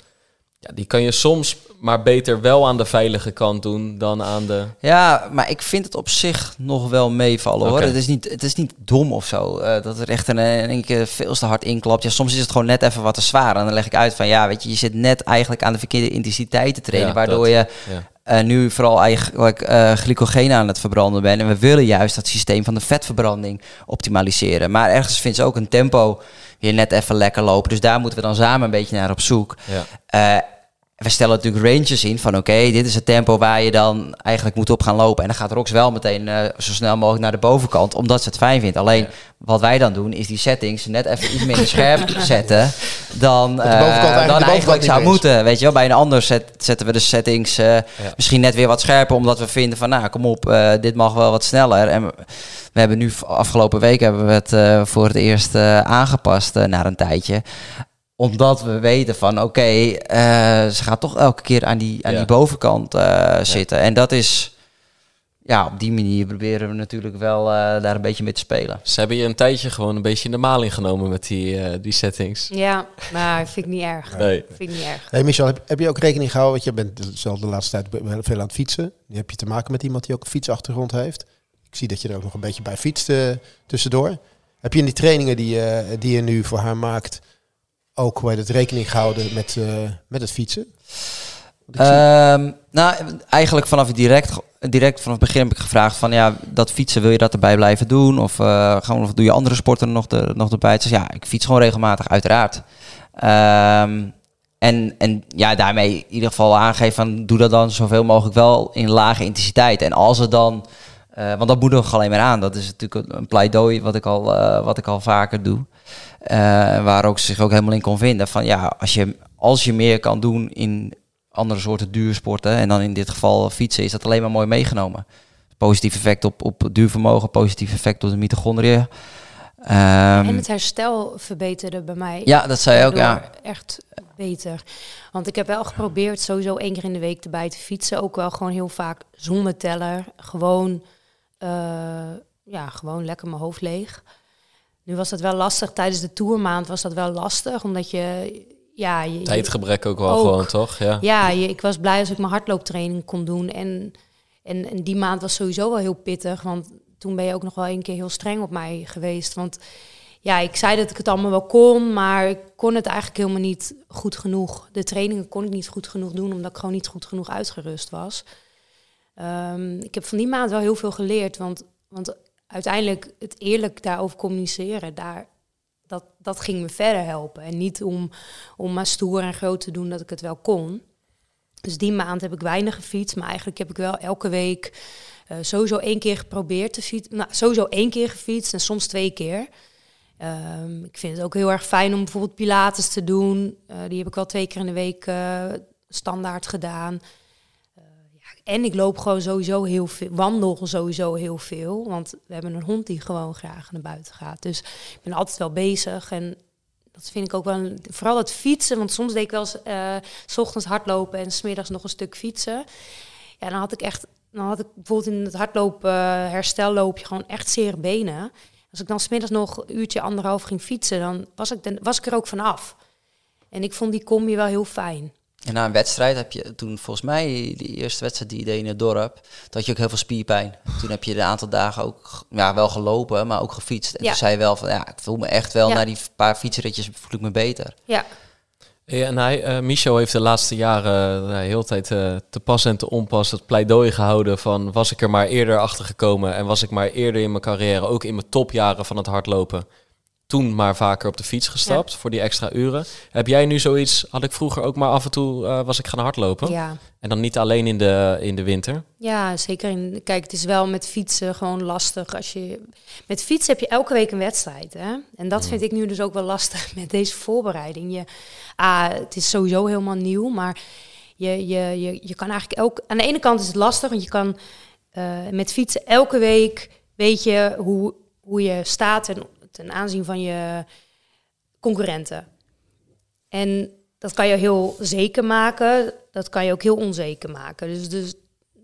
ja, die kan je soms maar beter wel aan de veilige kant doen dan aan de. Ja, maar ik vind het op zich nog wel meevallen hoor. Het is niet, het is niet dom of zo. Uh, dat er echt een, in één keer veel te hard inklapt. Ja, soms is het gewoon net even wat te zwaar. En dan leg ik uit van ja, weet je, je zit net eigenlijk aan de verkeerde intensiteit te trainen. waardoor je uh, nu vooral eigenlijk uh, glycogeen aan het verbranden bent. En we willen juist dat systeem van de vetverbranding optimaliseren. Maar ergens vindt ze ook een tempo weer net even lekker lopen. Dus daar moeten we dan samen een beetje naar op zoek. Ja we stellen natuurlijk ranges in van oké, dit is het tempo waar je dan eigenlijk moet op gaan lopen. En dan gaat Rox wel meteen uh, zo snel mogelijk naar de bovenkant, omdat ze het fijn vindt. Alleen wat wij dan doen, is die settings net even iets minder scherp zetten dan, uh, dan eigenlijk zou moeten. Weet je wel, bij een ander set, zetten we de settings uh, misschien net weer wat scherper, omdat we vinden van nou kom op, dit mag wel wat sneller. En we hebben nu afgelopen week hebben we het voor het eerst aangepast naar een tijdje omdat we weten van oké, eh, ze gaat toch elke keer aan die, aan die bovenkant uh, zitten. En dat is, ja, op die manier proberen we natuurlijk wel uh, daar een beetje mee te spelen. Ze hebben je een tijdje gewoon een beetje in de maling genomen met die, die settings. Ja, maar vind ik niet erg. Nee. Vind ik niet erg. Hey Michel, heb, heb je ook rekening gehouden, want je bent zelf de laatste tijd veel aan het fietsen. Nu heb je te maken met iemand die ook een fietsachtergrond heeft. Ik zie dat je er ook nog een beetje bij fietst tussendoor. Heb je in die trainingen die, die je nu voor haar maakt ook hoe het rekening gehouden met, uh, met het fietsen? Um, nou, eigenlijk vanaf direct, direct vanaf het begin heb ik gevraagd van ja, dat fietsen wil je dat erbij blijven doen? Of, uh, gaan, of doe je andere sporten nog, de, nog erbij? Dus ja, ik fiets gewoon regelmatig, uiteraard. Um, en, en ja, daarmee in ieder geval aangeven van doe dat dan zoveel mogelijk wel in lage intensiteit. En als het dan, uh, want dat moet nog alleen maar aan. Dat is natuurlijk een pleidooi wat ik al, uh, wat ik al vaker doe. Uh, waar ook zich ook helemaal in kon vinden. Van ja, als je, als je meer kan doen in andere soorten duursporten, en dan in dit geval fietsen, is dat alleen maar mooi meegenomen. Positief effect op, op duurvermogen, positief effect op de mitochondriën. Um, en het herstel verbeterde bij mij. Ja, dat zei je ook, ja. Echt beter. Want ik heb wel geprobeerd sowieso één keer in de week erbij te fietsen. Ook wel gewoon heel vaak zonder teller. Gewoon, uh, ja, gewoon lekker mijn hoofd leeg. Nu was dat wel lastig. Tijdens de tourmaand was dat wel lastig, omdat je... Ja, je, Tijdgebrek ook wel gewoon, toch? Ja, ja je, ik was blij als ik mijn hardlooptraining kon doen. En, en, en die maand was sowieso wel heel pittig, want toen ben je ook nog wel een keer heel streng op mij geweest. Want ja, ik zei dat ik het allemaal wel kon, maar ik kon het eigenlijk helemaal niet goed genoeg. De trainingen kon ik niet goed genoeg doen, omdat ik gewoon niet goed genoeg uitgerust was. Ehm, ik heb van die maand wel heel veel geleerd, want, want uiteindelijk het eerlijk daarover communiceren, daar, dat, dat ging me verder helpen. En niet om, om maar stoer en groot te doen dat ik het wel kon. Dus die maand heb ik weinig gefietst, maar eigenlijk heb ik wel elke week uh, sowieso één keer geprobeerd te fietsen. Nou, sowieso één keer gefietst en soms twee keer. Um, ik vind het ook heel erg fijn om bijvoorbeeld Pilates te doen. Uh, die heb ik wel twee keer in de week uh, standaard gedaan. En ik loop gewoon sowieso heel veel, wandel sowieso heel veel. Want we hebben een hond die gewoon graag naar buiten gaat. Dus ik ben altijd wel bezig. En dat vind ik ook wel, vooral het fietsen. Want soms deed ik wel eens s ochtends hardlopen en smiddags nog een stuk fietsen. Ja, dan had ik echt dan had ik bijvoorbeeld in het hardlopen, uh, herstelloopje, gewoon echt zere benen. Als ik dan smiddags nog een uurtje, anderhalf ging fietsen, dan was ik, dan was ik er ook vanaf. En ik vond die combi wel heel fijn. En na een wedstrijd heb je toen volgens mij die eerste wedstrijd die je deed in het dorp, dat je ook heel veel spierpijn. Toen heb je een aantal dagen ook ja, wel gelopen, maar ook gefietst. En ja. toen zei je wel van ja, ik voel me echt wel ja. na die paar fietsritjes voel ik me beter. Ja, ja, en hij, uh, Michel heeft de laatste jaren uh, heel tijd uh, te pas en te onpas het pleidooi gehouden van was ik er maar eerder achter gekomen en was ik maar eerder in mijn carrière, ook in mijn topjaren van het hardlopen, toen maar vaker op de fiets gestapt voor die extra uren. Heb jij nu zoiets, had ik vroeger ook maar af en toe was ik gaan hardlopen? Ja. En dan niet alleen in de, in de winter? Ja, zeker. In, kijk, het is wel met fietsen gewoon lastig. Als je, met fietsen heb je elke week een wedstrijd. Hè? En dat vind ik nu dus ook wel lastig met deze voorbereiding. Je, ah, het is sowieso helemaal nieuw, maar je, je, je, je kan eigenlijk elke... Aan de ene kant is het lastig, want je kan uh, met fietsen elke week... weet je hoe, hoe je staat ten, ten aanzien van je concurrenten. En dat kan je heel zeker maken, dat kan je ook heel onzeker maken. Dus, dus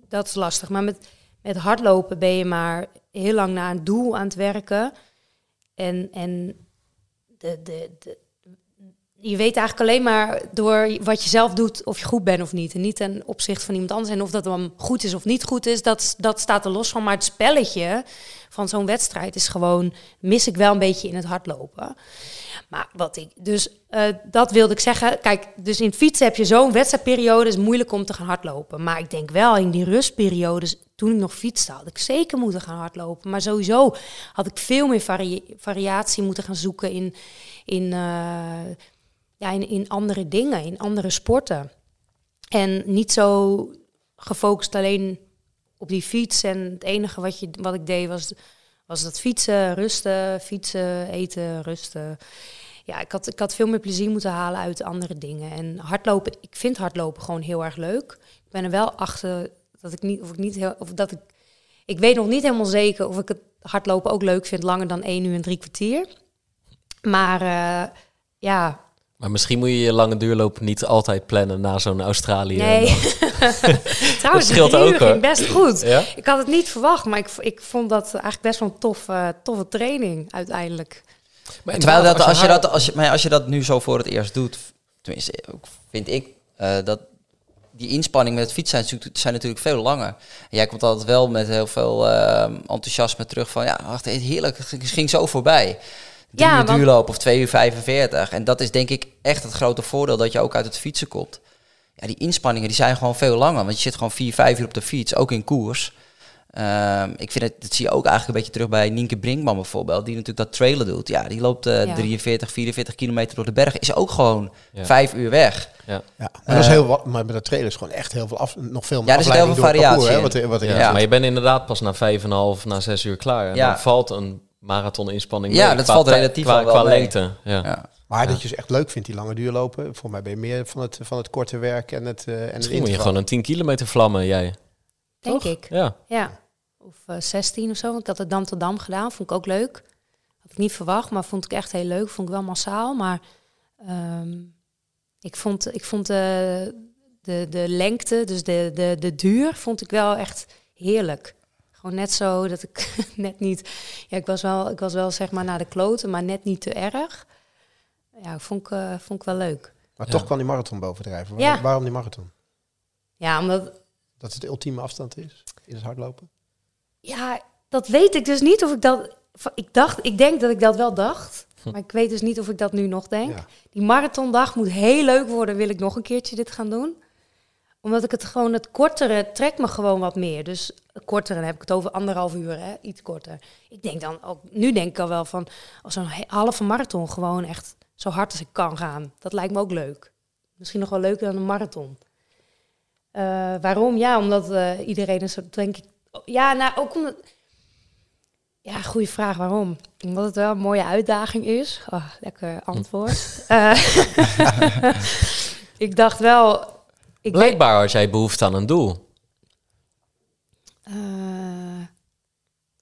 dat is lastig. Maar met, met hardlopen ben je maar heel lang naar een doel aan het werken. En, en de, de, de, je weet eigenlijk alleen maar door wat je zelf doet of je goed bent of niet. En niet ten opzichte van iemand anders. En of dat dan goed is of niet goed is, dat, dat staat er los van. Maar het spelletje van zo'n wedstrijd is gewoon, mis ik wel een beetje in het hardlopen. Maar wat ik, dus uh, dat wilde ik zeggen. Kijk, dus in fietsen heb je zo'n wedstrijdperiode, is moeilijk om te gaan hardlopen. Maar ik denk wel in die rustperiodes, toen ik nog fietste, had ik zeker moeten gaan hardlopen. Maar sowieso had ik veel meer vari variatie moeten gaan zoeken in, in, uh, ja, in, andere dingen, in andere sporten. En niet zo gefocust alleen op die fiets. En het enige wat, je, wat ik deed was, was dat fietsen, rusten, fietsen, eten, rusten. Ja, ik had, ik had veel meer plezier moeten halen uit andere dingen. En hardlopen, ik vind hardlopen gewoon heel erg leuk. Ik ben er wel achter dat ik niet, of ik niet heel, of dat ik, ik weet nog niet helemaal zeker of ik het hardlopen ook leuk vind, langer dan één uur en drie kwartier. Maar uh, ja, maar misschien moet je je lange duurloop niet altijd plannen na zo'n Australië. Nee. Trouwens, dat scheelt ook ging best goed. Ja? Ik had het niet verwacht, maar ik, ik vond dat eigenlijk best wel een tof, uh, toffe training uiteindelijk. Maar Terwijl dat, als je, dat, als je, maar als je dat nu zo voor het eerst doet, tenminste, vind ik uh, dat die inspanning met het fietsen zijn, zijn natuurlijk veel langer. En jij komt altijd wel met heel veel uh, enthousiasme terug van, ja, wacht, heerlijk, het ging zo voorbij drie ja, uur want... duurloop of 2 uur 45. En dat is denk ik echt het grote voordeel dat je ook uit het fietsen komt. Ja, die inspanningen die zijn gewoon veel langer. Want je zit gewoon 4, 5 uur op de fiets, ook in koers. Um, ik vind het, dat zie je ook eigenlijk een beetje terug bij Nienke Brinkman bijvoorbeeld, die natuurlijk dat trailen doet. Ja, die loopt uh, ja. 43, 44 kilometer door de berg, is ook gewoon ja. vijf uur weg. Ja, ja. Maar, uh, dat is heel wat, maar met dat trailer is gewoon echt heel veel af, nog veel meer Ja, er zit heel veel variatie parcours, hè, wat, wat ja. Maar je bent inderdaad pas na 5,5, na 6 uur klaar. En ja. dan valt een marathoninspanning. Ja, dat valt relatief qua, qua lengte. Ja. ja. Maar dat je ze echt leuk vindt, die lange duurlopen. Voor mij ben je meer van het, van het korte werk en het uh, en Misschien moet je gewoon een 10 kilometer vlammen, jij. Denk Toch? ik. Ja. ja. Of uh, 16 of zo. Want ik had het Dam tot Dam gedaan. Vond ik ook leuk. Had ik niet verwacht, maar vond ik echt heel leuk. Vond ik wel massaal. Maar um, ik vond, ik vond de, de, de lengte, dus de, de, de duur, vond ik wel echt heerlijk. Gewoon net zo dat ik net niet. Ja, ik was wel, ik was wel zeg maar naar de kloten, maar net niet te erg. Ja, vond ik, uh, vond ik wel leuk. Maar toch kwam die marathon bovendrijven. Ja. Waarom die marathon? Ja, omdat. Dat het de ultieme afstand is in het hardlopen? Ja, dat weet ik dus niet of ik dat. Ik dacht, ik denk dat ik dat wel dacht. Maar ik weet dus niet of ik dat nu nog denk. Ja. Die marathondag moet heel leuk worden. Wil ik nog een keertje dit gaan doen? Omdat ik het gewoon, het kortere trekt me gewoon wat meer. Dus het kortere, dan heb ik het over anderhalf uur, hè? iets korter. Ik denk dan ook, nu denk ik al wel van, als een he- halve marathon gewoon echt zo hard als ik kan gaan. Dat lijkt me ook leuk. Misschien nog wel leuker dan een marathon. Eh, waarom? Ja, omdat eh, iedereen is, denk ik, ja, nou ook omdat, ja, goede vraag. Waarom? Omdat het wel een mooie uitdaging is. Oh, lekker antwoord. Eh, ik dacht wel. Ik Blijkbaar had jij behoefte aan een doel.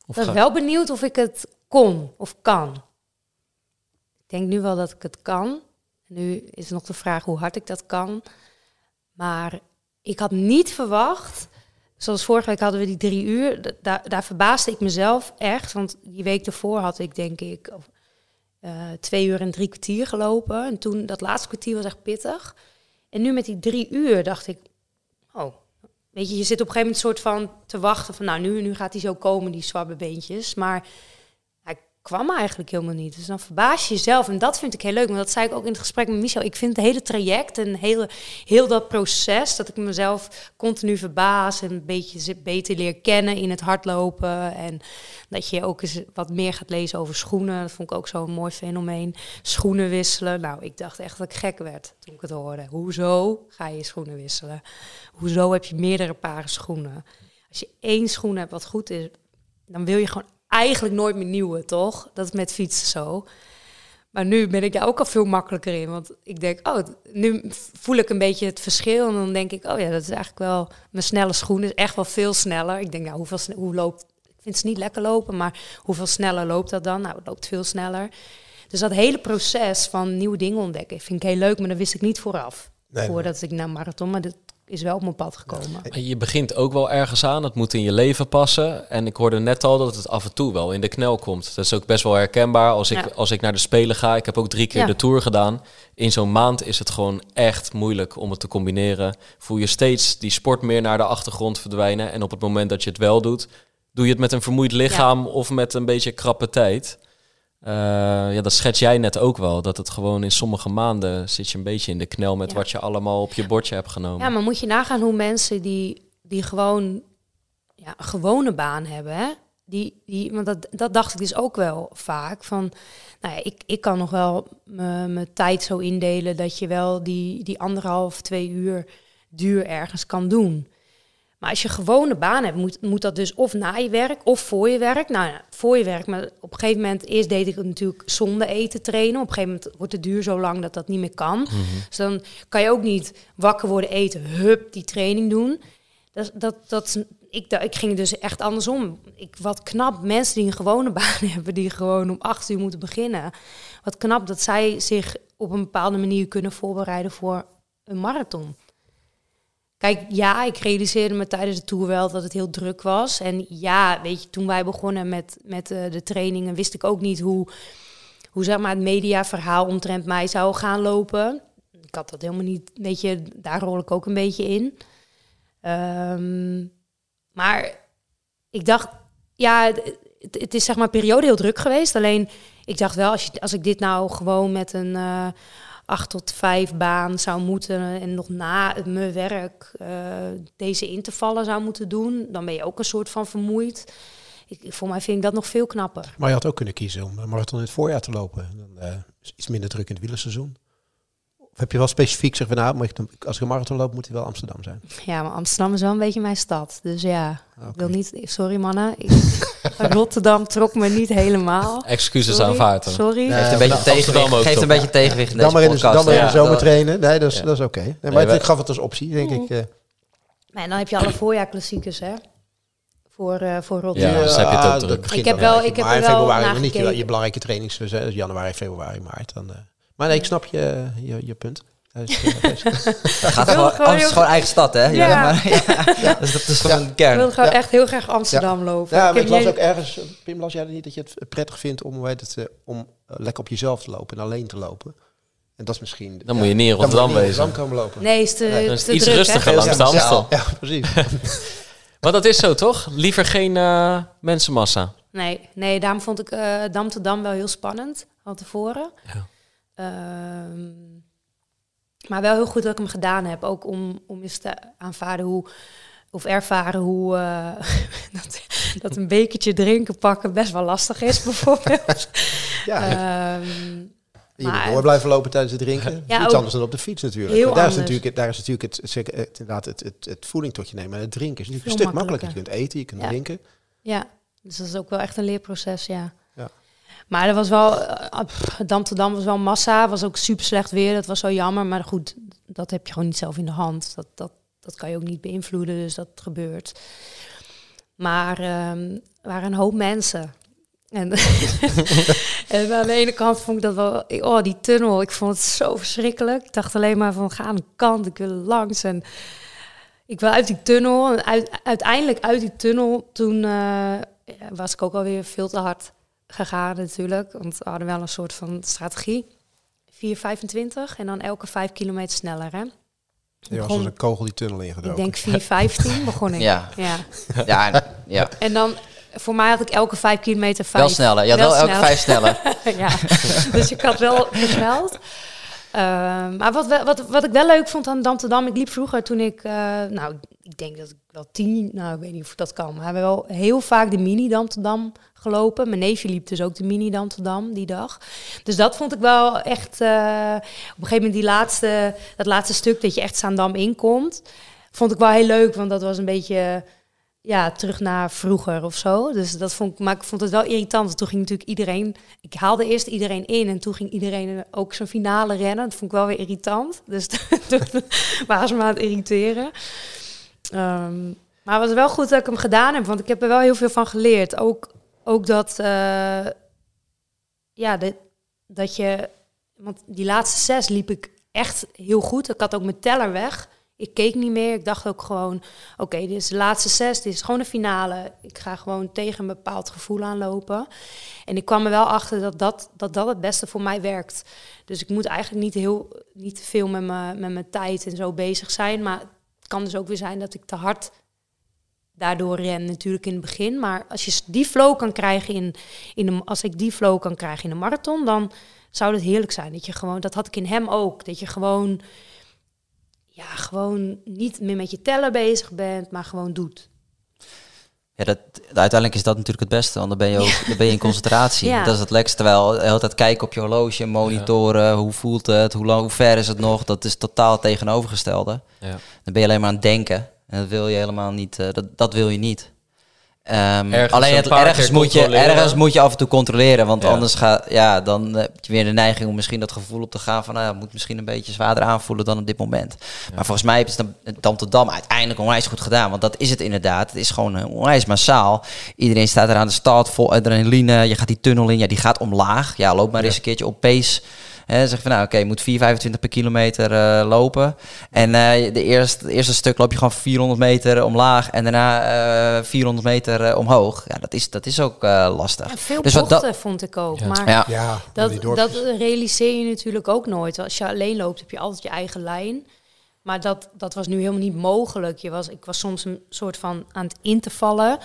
ik ga- wel benieuwd of ik het kon of kan. Ik denk nu wel dat ik het kan. Nu is nog de vraag hoe hard ik dat kan. Maar ik had niet verwacht. Zoals vorige week hadden we die drie uur. Da- Daar, daar verbaasde ik mezelf echt. Want die week ervoor had ik denk ik eh, twee uur en drie kwartier gelopen. En toen, dat laatste kwartier was echt pittig. En nu met die drie uur dacht ik, oh, weet je, je zit op een gegeven moment soort van te wachten van, nou, nu, nu gaat hij zo komen, die zwabbe beentjes. Maar kwam eigenlijk helemaal niet. Dus dan verbaas je jezelf. En dat vind ik heel leuk. Want dat zei ik ook in het gesprek met Michel. Ik vind het hele traject en hele, heel dat proces, dat ik mezelf continu verbaas en een beetje beter leer kennen in het hardlopen. En dat je ook eens wat meer gaat lezen over schoenen. Dat vond ik ook zo'n mooi fenomeen. Schoenen wisselen. Nou, ik dacht echt dat ik gek werd toen ik het hoorde. Hoezo ga je schoenen wisselen? Hoezo heb je meerdere paren schoenen? Als je één schoen hebt wat goed is, dan wil je gewoon eigenlijk nooit meer nieuwe, toch? Dat is met fietsen zo. Maar nu ben ik daar ook al veel makkelijker in. Want ik denk, oh, nu voel ik een beetje het verschil. En dan denk ik, oh ja, dat is eigenlijk wel... Mijn snelle schoen is echt wel veel sneller. Ik denk, nou, hoeveel, hoe loopt... Ik vind ze niet lekker lopen, maar hoeveel sneller loopt dat dan? Nou, het loopt veel sneller. Dus dat hele proces van nieuwe dingen ontdekken vind ik heel leuk. Maar dat wist ik niet vooraf. Nee, voordat ik naar marathon... Maar dat is wel op mijn pad gekomen. Je begint ook wel ergens aan. Het moet in je leven passen. En ik hoorde net al dat het af en toe wel in de knel komt. Dat is ook best wel herkenbaar. Als ik, Ja. als ik naar de Spelen ga, ik heb ook drie keer Ja. de Tour gedaan. In zo'n maand is het gewoon echt moeilijk om het te combineren. Voel je steeds die sport meer naar de achtergrond verdwijnen. En op het moment dat je het wel doet, doe je het met een vermoeid lichaam of met een beetje krappe tijd. Eh, ja, dat schets jij net ook wel. Dat het gewoon in sommige maanden zit je een beetje in de knel met Ja. wat je allemaal op je bordje hebt genomen. Ja, maar moet je nagaan hoe mensen die, die gewoon ja, een gewone baan hebben, hè? Die, die, want dat, dat dacht ik dus ook wel vaak. Van, nou ja, ik, ik kan nog wel mijn mijn tijd zo indelen dat je wel die, die anderhalf, twee uur duur ergens kan doen. Maar als je een gewone baan hebt, moet, moet dat dus of na je werk of voor je werk. Nou ja, voor je werk. Maar op een gegeven moment, eerst deed ik het natuurlijk zonder eten trainen. Op een gegeven moment wordt het duur zo lang dat dat niet meer kan. Dus dan kan je ook niet wakker worden, eten, hup, die training doen. Dat, dat, dat, ik, da- ik ging dus echt andersom. Ik, wat knap, mensen die een gewone baan hebben, die gewoon om acht uur moeten beginnen. Wat knap dat zij zich op een bepaalde manier kunnen voorbereiden voor een marathon. Kijk, ja, ik realiseerde me tijdens de tour wel dat het heel druk was. En ja, weet je, toen wij begonnen met, met eh, de trainingen, wist ik ook niet hoe, hoe zeg maar, het mediaverhaal omtrent mij zou gaan lopen. Ik had dat helemaal niet, weet je, daar rol ik ook een beetje in. Ehm, maar ik dacht, ja, het, is zeg maar periode heel druk geweest. Alleen, ik dacht wel, als, je, als ik dit nou gewoon met een eh 8 tot 5 baan zou moeten en nog na mijn werk eh, deze intervallen zou moeten doen, dan ben je ook een soort van vermoeid. Ik, voor mij vind ik dat nog veel knapper. Maar je had ook kunnen kiezen om een marathon in het voorjaar te lopen. Dan is iets minder druk in het wielerseizoen. Of heb je wel specifiek gezegd, van, nou, moet ik dan- als ik een marathon loop, moet hij wel Amsterdam zijn? Ja, maar Amsterdam is wel een beetje mijn stad. Dus ja, ik wil niet. Sorry mannen. Ik, Rotterdam trok me niet helemaal. Excuses Sorry, aanvaard. hoor. Sorry. Nee, Geeft een beetje tegenwicht, geeft toch? een beetje tegenwicht in deze Dan maar in de, podcast. dan maar in de ja. zomer trainen. Nee, dat is, Ja. dat is oké. Nee, maar Nee, ik gaf het als optie, denk ik. eh. En dan heb je alle voorjaarklassiekers, hè? Voor, eh voor Ja, Rotterdam. dus heb je het ook dat druk. Ik heb wel- ik heb maar in wel februari niet je, je belangrijke trainings, dus, hè, januari, februari, maart. Dan, eh. Maar nee, ik snap je, je, je punt. Eh, Het gaat gewoon, gewoon is eigen stad, hè? Ja. maar, ja. Dus dat is gewoon Ja. een Ik kern. wil gewoon Ja. echt heel graag Amsterdam lopen. ja, ik maar ik las nu- ook ergens, Pim, las jij niet dat je het prettig vindt om, het, eh, om eh, lekker op jezelf te lopen en alleen te lopen? En dat is misschien... Dan moet je niet in Rotterdam wezen. Rotterdam komen lopen. Nee, is te, Nee, is te iets druk, hè? rustiger langs de Amstel. Ja, precies. Maar dat is zo, toch? Liever geen eh, mensenmassa. Nee, nee, daarom vond ik eh Dam te Dam wel heel spannend. van tevoren. Ja. Ehm, maar wel heel goed dat ik hem gedaan heb. Ook om, om eens te aanvaarden hoe, of ervaren hoe eh, dat, dat een bekertje drinken pakken best wel lastig is, bijvoorbeeld. Ja, Ehm, je moet maar- door blijven lopen tijdens het drinken. Ja, Iets anders dan op de fiets natuurlijk. Heel Maar daar, is natuurlijk daar is natuurlijk het, zeker, het, inderdaad het, het, het voeding tot je nemen. En het drinken is natuurlijk Veel een stuk makkelijker. Je kunt eten, je kunt Ja. drinken. Ja, dus dat is ook wel echt een leerproces, ja. Maar er was wel, eh, pff, Dam te Dam was wel massa, was ook super slecht weer, dat was zo jammer. Maar goed, dat heb je gewoon niet zelf in de hand. Dat, dat, dat kan je ook niet beïnvloeden, dus dat gebeurt. Maar er waren een hoop mensen. En, en aan de ene kant vond ik dat wel, oh die tunnel, ik vond het zo verschrikkelijk. Ik dacht alleen maar van ga aan de kant, ik wil langs. En ik wil uit die tunnel. Uiteindelijk uit die tunnel, toen eh, was ik ook alweer veel te hard gegaan natuurlijk. Want we hadden wel een soort van strategie. 4,25 en dan elke 5 kilometer sneller. Hè? Je was als een kogel die tunnel Ik ingedoken. denk 4,15 begon ik. Ja. ja. Ja, en- ja. En dan, voor mij had ik elke 5 kilometer 5. wel sneller. Had wel, elke vijf sneller. ja, dus ik had wel versneld. Ehm, maar wat, wat, wat ik wel leuk vond aan Dam te Dam, ik liep vroeger toen ik, eh, nou, ik denk dat ik wel tien, nou, ik weet niet of dat kan, maar we hebben wel heel vaak de mini Dam te Dam gelopen. Mijn neefje liep dus ook de mini Dam te Dam die dag. Dus dat vond ik wel echt, eh, op een gegeven moment die laatste, dat laatste stuk dat je echt Zaandam inkomt, vond ik wel heel leuk, want dat was een beetje ja, terug naar vroeger of zo. Dus dat vond ik, maar ik vond het wel irritant. want Toen ging natuurlijk iedereen, ik haalde eerst iedereen in en toen ging iedereen ook zijn finale rennen. Dat vond ik wel weer irritant. Dus toen waren me aan het irriteren. Ehm, maar het was wel goed dat ik hem gedaan heb, want ik heb er wel heel veel van geleerd. Ook, ook dat, eh, ja, dat, dat je, want die laatste zes liep ik echt heel goed. Ik had ook mijn teller weg. Ik keek niet meer. Ik dacht ook gewoon, oké, dit is de laatste zes. Dit is gewoon de finale. Ik ga gewoon tegen een bepaald gevoel aanlopen. En ik kwam er wel achter dat dat, dat, dat het beste voor mij werkt. Dus ik moet eigenlijk niet, heel, niet veel met mijn, met mijn tijd en zo bezig zijn. Maar het kan dus ook weer zijn dat ik te hard daardoor ren natuurlijk in het begin. Maar als je die flow kan krijgen in, in de, als ik die flow kan krijgen in de marathon, dan zou het heerlijk zijn. Dat je gewoon, dat had ik in hem ook. Dat je gewoon, ja, gewoon niet meer met je tellen bezig bent, maar gewoon doet. Ja, dat, uiteindelijk is dat natuurlijk het beste, want dan ben je ook dan ben je in concentratie. Ja. Dat is het lekkerste. Terwijl de hele tijd kijken op je horloge, monitoren, hoe voelt het, hoe, lang, hoe ver is het nog. Dat is totaal het tegenovergestelde. Ja. Dan ben je alleen maar aan het denken. En dat wil je helemaal niet. eh, dat, dat wil je niet. Ehm, Ergens alleen een het, ergens, moet je, ergens moet je af en toe controleren. Want Ja. anders ga, ja, dan heb je weer de neiging om misschien dat gevoel op te gaan van... Nou, het moet misschien een beetje zwaarder aanvoelen dan op dit moment. Maar volgens mij heeft het dan- Dam tot Dam uiteindelijk onwijs goed gedaan. Want dat is het inderdaad. Het is gewoon eh, onwijs massaal. Iedereen staat er aan de start, vol adrenaline. Je gaat die tunnel in, ja, die gaat omlaag. Ja, loop maar eens een keertje op pace. Hè, zeg van nou, oké, je moet 4,25 per kilometer eh, lopen. En eh, de eerste, het eerste stuk loop je gewoon 400 meter omlaag en daarna eh 400 meter omhoog. Ja, dat is, dat is ook eh, lastig. En veel Dus wat bochten dat- vond ik ook. Ja. Maar Ja, Ja, dat, dat realiseer je natuurlijk ook nooit. Als je alleen loopt, heb je altijd je eigen lijn. Maar dat, dat was nu helemaal niet mogelijk. Je was, ik was soms een soort van aan het in te vallen.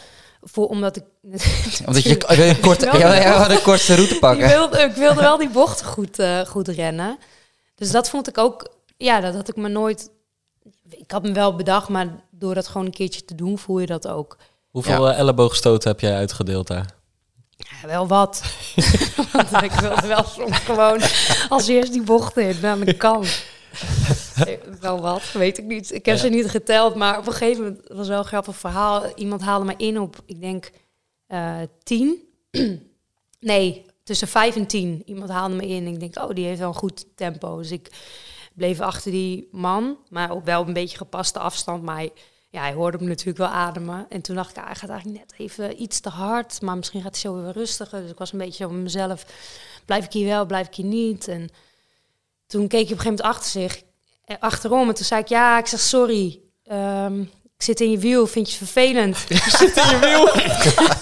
Voor, omdat ik... omdat je een korte, Wel- ja, ja, de kortste route Ik pakken. wilde, ik wilde wel die bochten goed, eh, goed rennen. Dus dat vond ik ook... Ja, dat had ik me nooit... Ik had me wel bedacht, maar door dat gewoon een keertje te doen, voel je dat ook. Hoeveel eh, elleboogstoten heb jij uitgedeeld daar? Ja, wel wat. Want ik wilde wel soms gewoon als eerst die bochten in aan de kant. Eh, Wel wat, weet ik niet. Ik heb Ja. ze niet geteld, maar op een gegeven moment was wel een grappig verhaal. Iemand haalde me in op, ik denk, eh tien. nee, tussen vijf en tien. Iemand haalde me in. Ik denk, oh, die heeft wel een goed tempo. Dus ik bleef achter die man, maar ook wel op een beetje gepaste afstand. Maar hij, ja, hij hoorde me natuurlijk wel ademen. En toen dacht ik, ah, hij gaat eigenlijk net even iets te hard. Maar misschien gaat hij zo weer rustiger. Dus ik was een beetje zo met mezelf. Blijf ik hier wel, blijf ik hier niet? En toen keek je op een gegeven moment achter zich, achterom. En toen zei ik, ja, ik zeg sorry. Ehm, ik zit in je wiel, vind je het vervelend? ik zit in je wiel.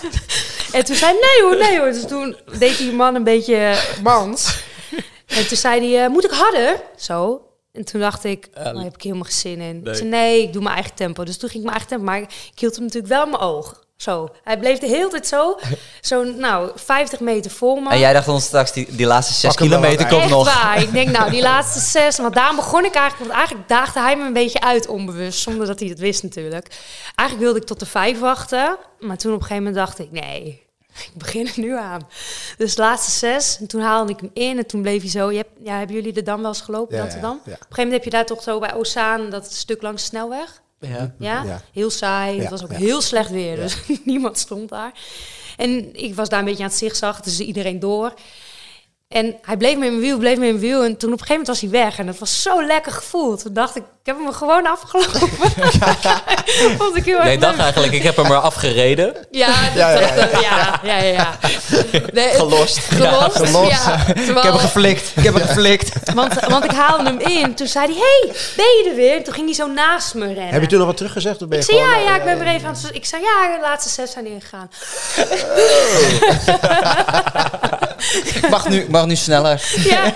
en toen zei hij, nee hoor, nee hoor. Dus toen deed die man een beetje mans. En toen zei hij, eh, moet ik harder? Zo. En toen dacht ik, daar heb ik helemaal geen zin in. nee. Ik zei, nee, ik doe mijn eigen tempo. Dus toen ging ik mijn eigen tempo. Maar ik hield hem natuurlijk wel in mijn oog. Zo. Hij bleef de hele tijd zo, zo nou, 50 meter voor me. En jij dacht dan straks, die, die laatste zes Pak hem wel kilometer uit. komt nog. waar. Ik denk, nou, die laatste zes. Want daarom begon ik eigenlijk... Want eigenlijk daagde hij me een beetje uit onbewust. Zonder dat hij het wist natuurlijk. Eigenlijk wilde ik tot de vijf wachten. Maar toen op een gegeven moment dacht ik... Nee, ik begin er nu aan. Dus de laatste zes. En toen haalde ik hem in. En toen bleef hij zo... Je hebt, ja, hebben jullie de Dam wel eens gelopen, ja. Op een gegeven moment heb je daar toch zo bij Ozaan... Dat stuk langs de snelweg. Ja. Heel saai. Het was ook heel slecht weer, dus niemand stond daar. En ik was daar een beetje aan het zigzag, dus iedereen door. En hij bleef me in mijn wiel, bleef me in mijn wiel. En toen op een gegeven moment was hij weg. En dat was zo lekker gevoeld. Toen dacht ik, ik heb hem gewoon afgelopen. Vond ik heel erg Nee, dacht leuk. eigenlijk, ik heb hem er afgereden. Ja, dat- Ja, ja, ja, ja, ja, ja. Nee, Gelost. Gelost, gelost. ja. Ik heb hem geflikt. Ik heb hem geflikt. want, want ik haalde hem in. Toen zei hij, hey, ben je er weer? En toen ging hij zo naast me rennen. Heb je toen nog wat teruggezegd? Of ben je Ik zei, ja, gewoon, ja, eh, ik ben weer even aan het... Ik zei, ja, de laatste zes zijn ingegaan. Ik mag nu, mag nu sneller. Ja.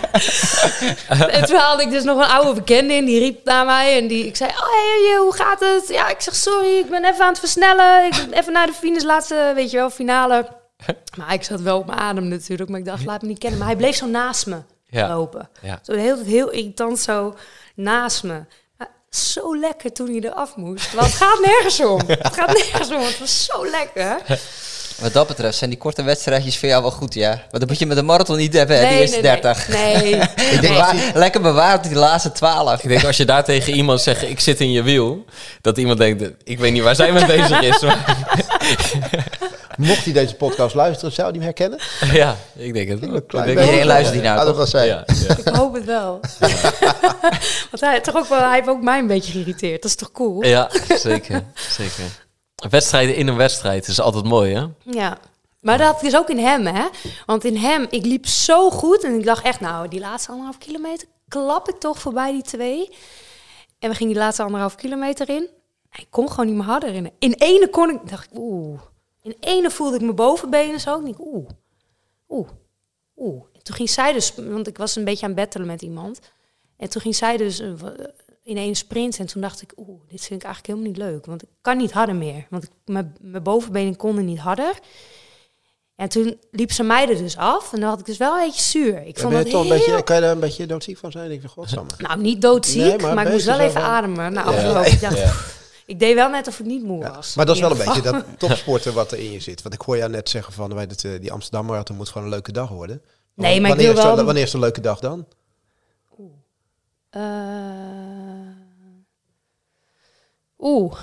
en toen haalde ik dus nog een oude bekende in. Die riep naar mij en die, ik zei, oh, hey, hoe gaat het? Ja, ik zeg, sorry, ik ben even aan het versnellen. Ik ben even naar de finish, laatste, weet je wel, finale. Maar ik zat wel op mijn adem natuurlijk. Maar ik dacht, laat me niet kennen. Maar hij bleef zo naast me Ja. lopen. Ja. Zo tijd heel irritant zo naast me. Maar zo lekker toen hij eraf moest. Want het gaat nergens om. Het gaat nergens om. Het was zo lekker. Wat dat betreft zijn die korte wedstrijdjes voor jou wel goed, ja. Want dat moet je met een marathon niet hebben, hè, die eerste nee, 30. Nee, nee. Ik denk, waar- lekker bewaard die laatste 12. Ik denk, als je daar tegen iemand zegt, ik zit in je wiel, dat iemand denkt, ik weet niet waar zij mee bezig is. Maar, Mocht hij deze podcast luisteren, zou hij hem herkennen? ja, ik denk het. wel. Iedereen luistert die nou, Ah, dat toch? was zij. Ja, ja. Ik hoop het wel. Want hij, toch ook wel, hij heeft ook mij een beetje geïrriteerd. Dat is toch cool? ja, zeker. zeker. Wedstrijden in een wedstrijd is altijd mooi, hè? Ja. Maar dat is ook in hem, hè? Want in hem, ik liep zo goed en ik dacht echt, nou, die laatste anderhalf kilometer klap ik toch voorbij die twee. En we gingen die laatste anderhalf kilometer in. Ik kon gewoon niet meer harder in. In ene kon ik, dacht ik, oeh. In ene voelde ik mijn bovenbenen zo. Ik dacht, oeh, oeh, oeh. En toen ging zij dus, want ik was een beetje aan het bettelen met iemand. En toen ging zij dus eh, in één sprint. En toen dacht ik, oeh, dit vind ik eigenlijk helemaal niet leuk. Want ik kan niet harder meer. Want ik, mijn, mijn bovenbenen konden niet harder. En toen liep ze mij er dus af. En dan had ik dus wel een beetje zuur. Ik Ja, vond het toch een heel... beetje, kan je daar een beetje doodziek van zijn? Ik vind, godsamme. Nou, niet doodziek, Nee, maar ik moest wel even van- ademen. Nou, Ja. Ik, dacht, Ja. ik deed wel net of ik niet moe was. maar dat is wel een beetje dat topsporten wat er in je zit. Want ik hoor jou net zeggen van wij dat, eh, die Amsterdam Marathon moet gewoon een leuke dag worden. Nee, maar ik wanneer wil is de- wel- wanneer is de leuke dag dan? Eh, Oeh.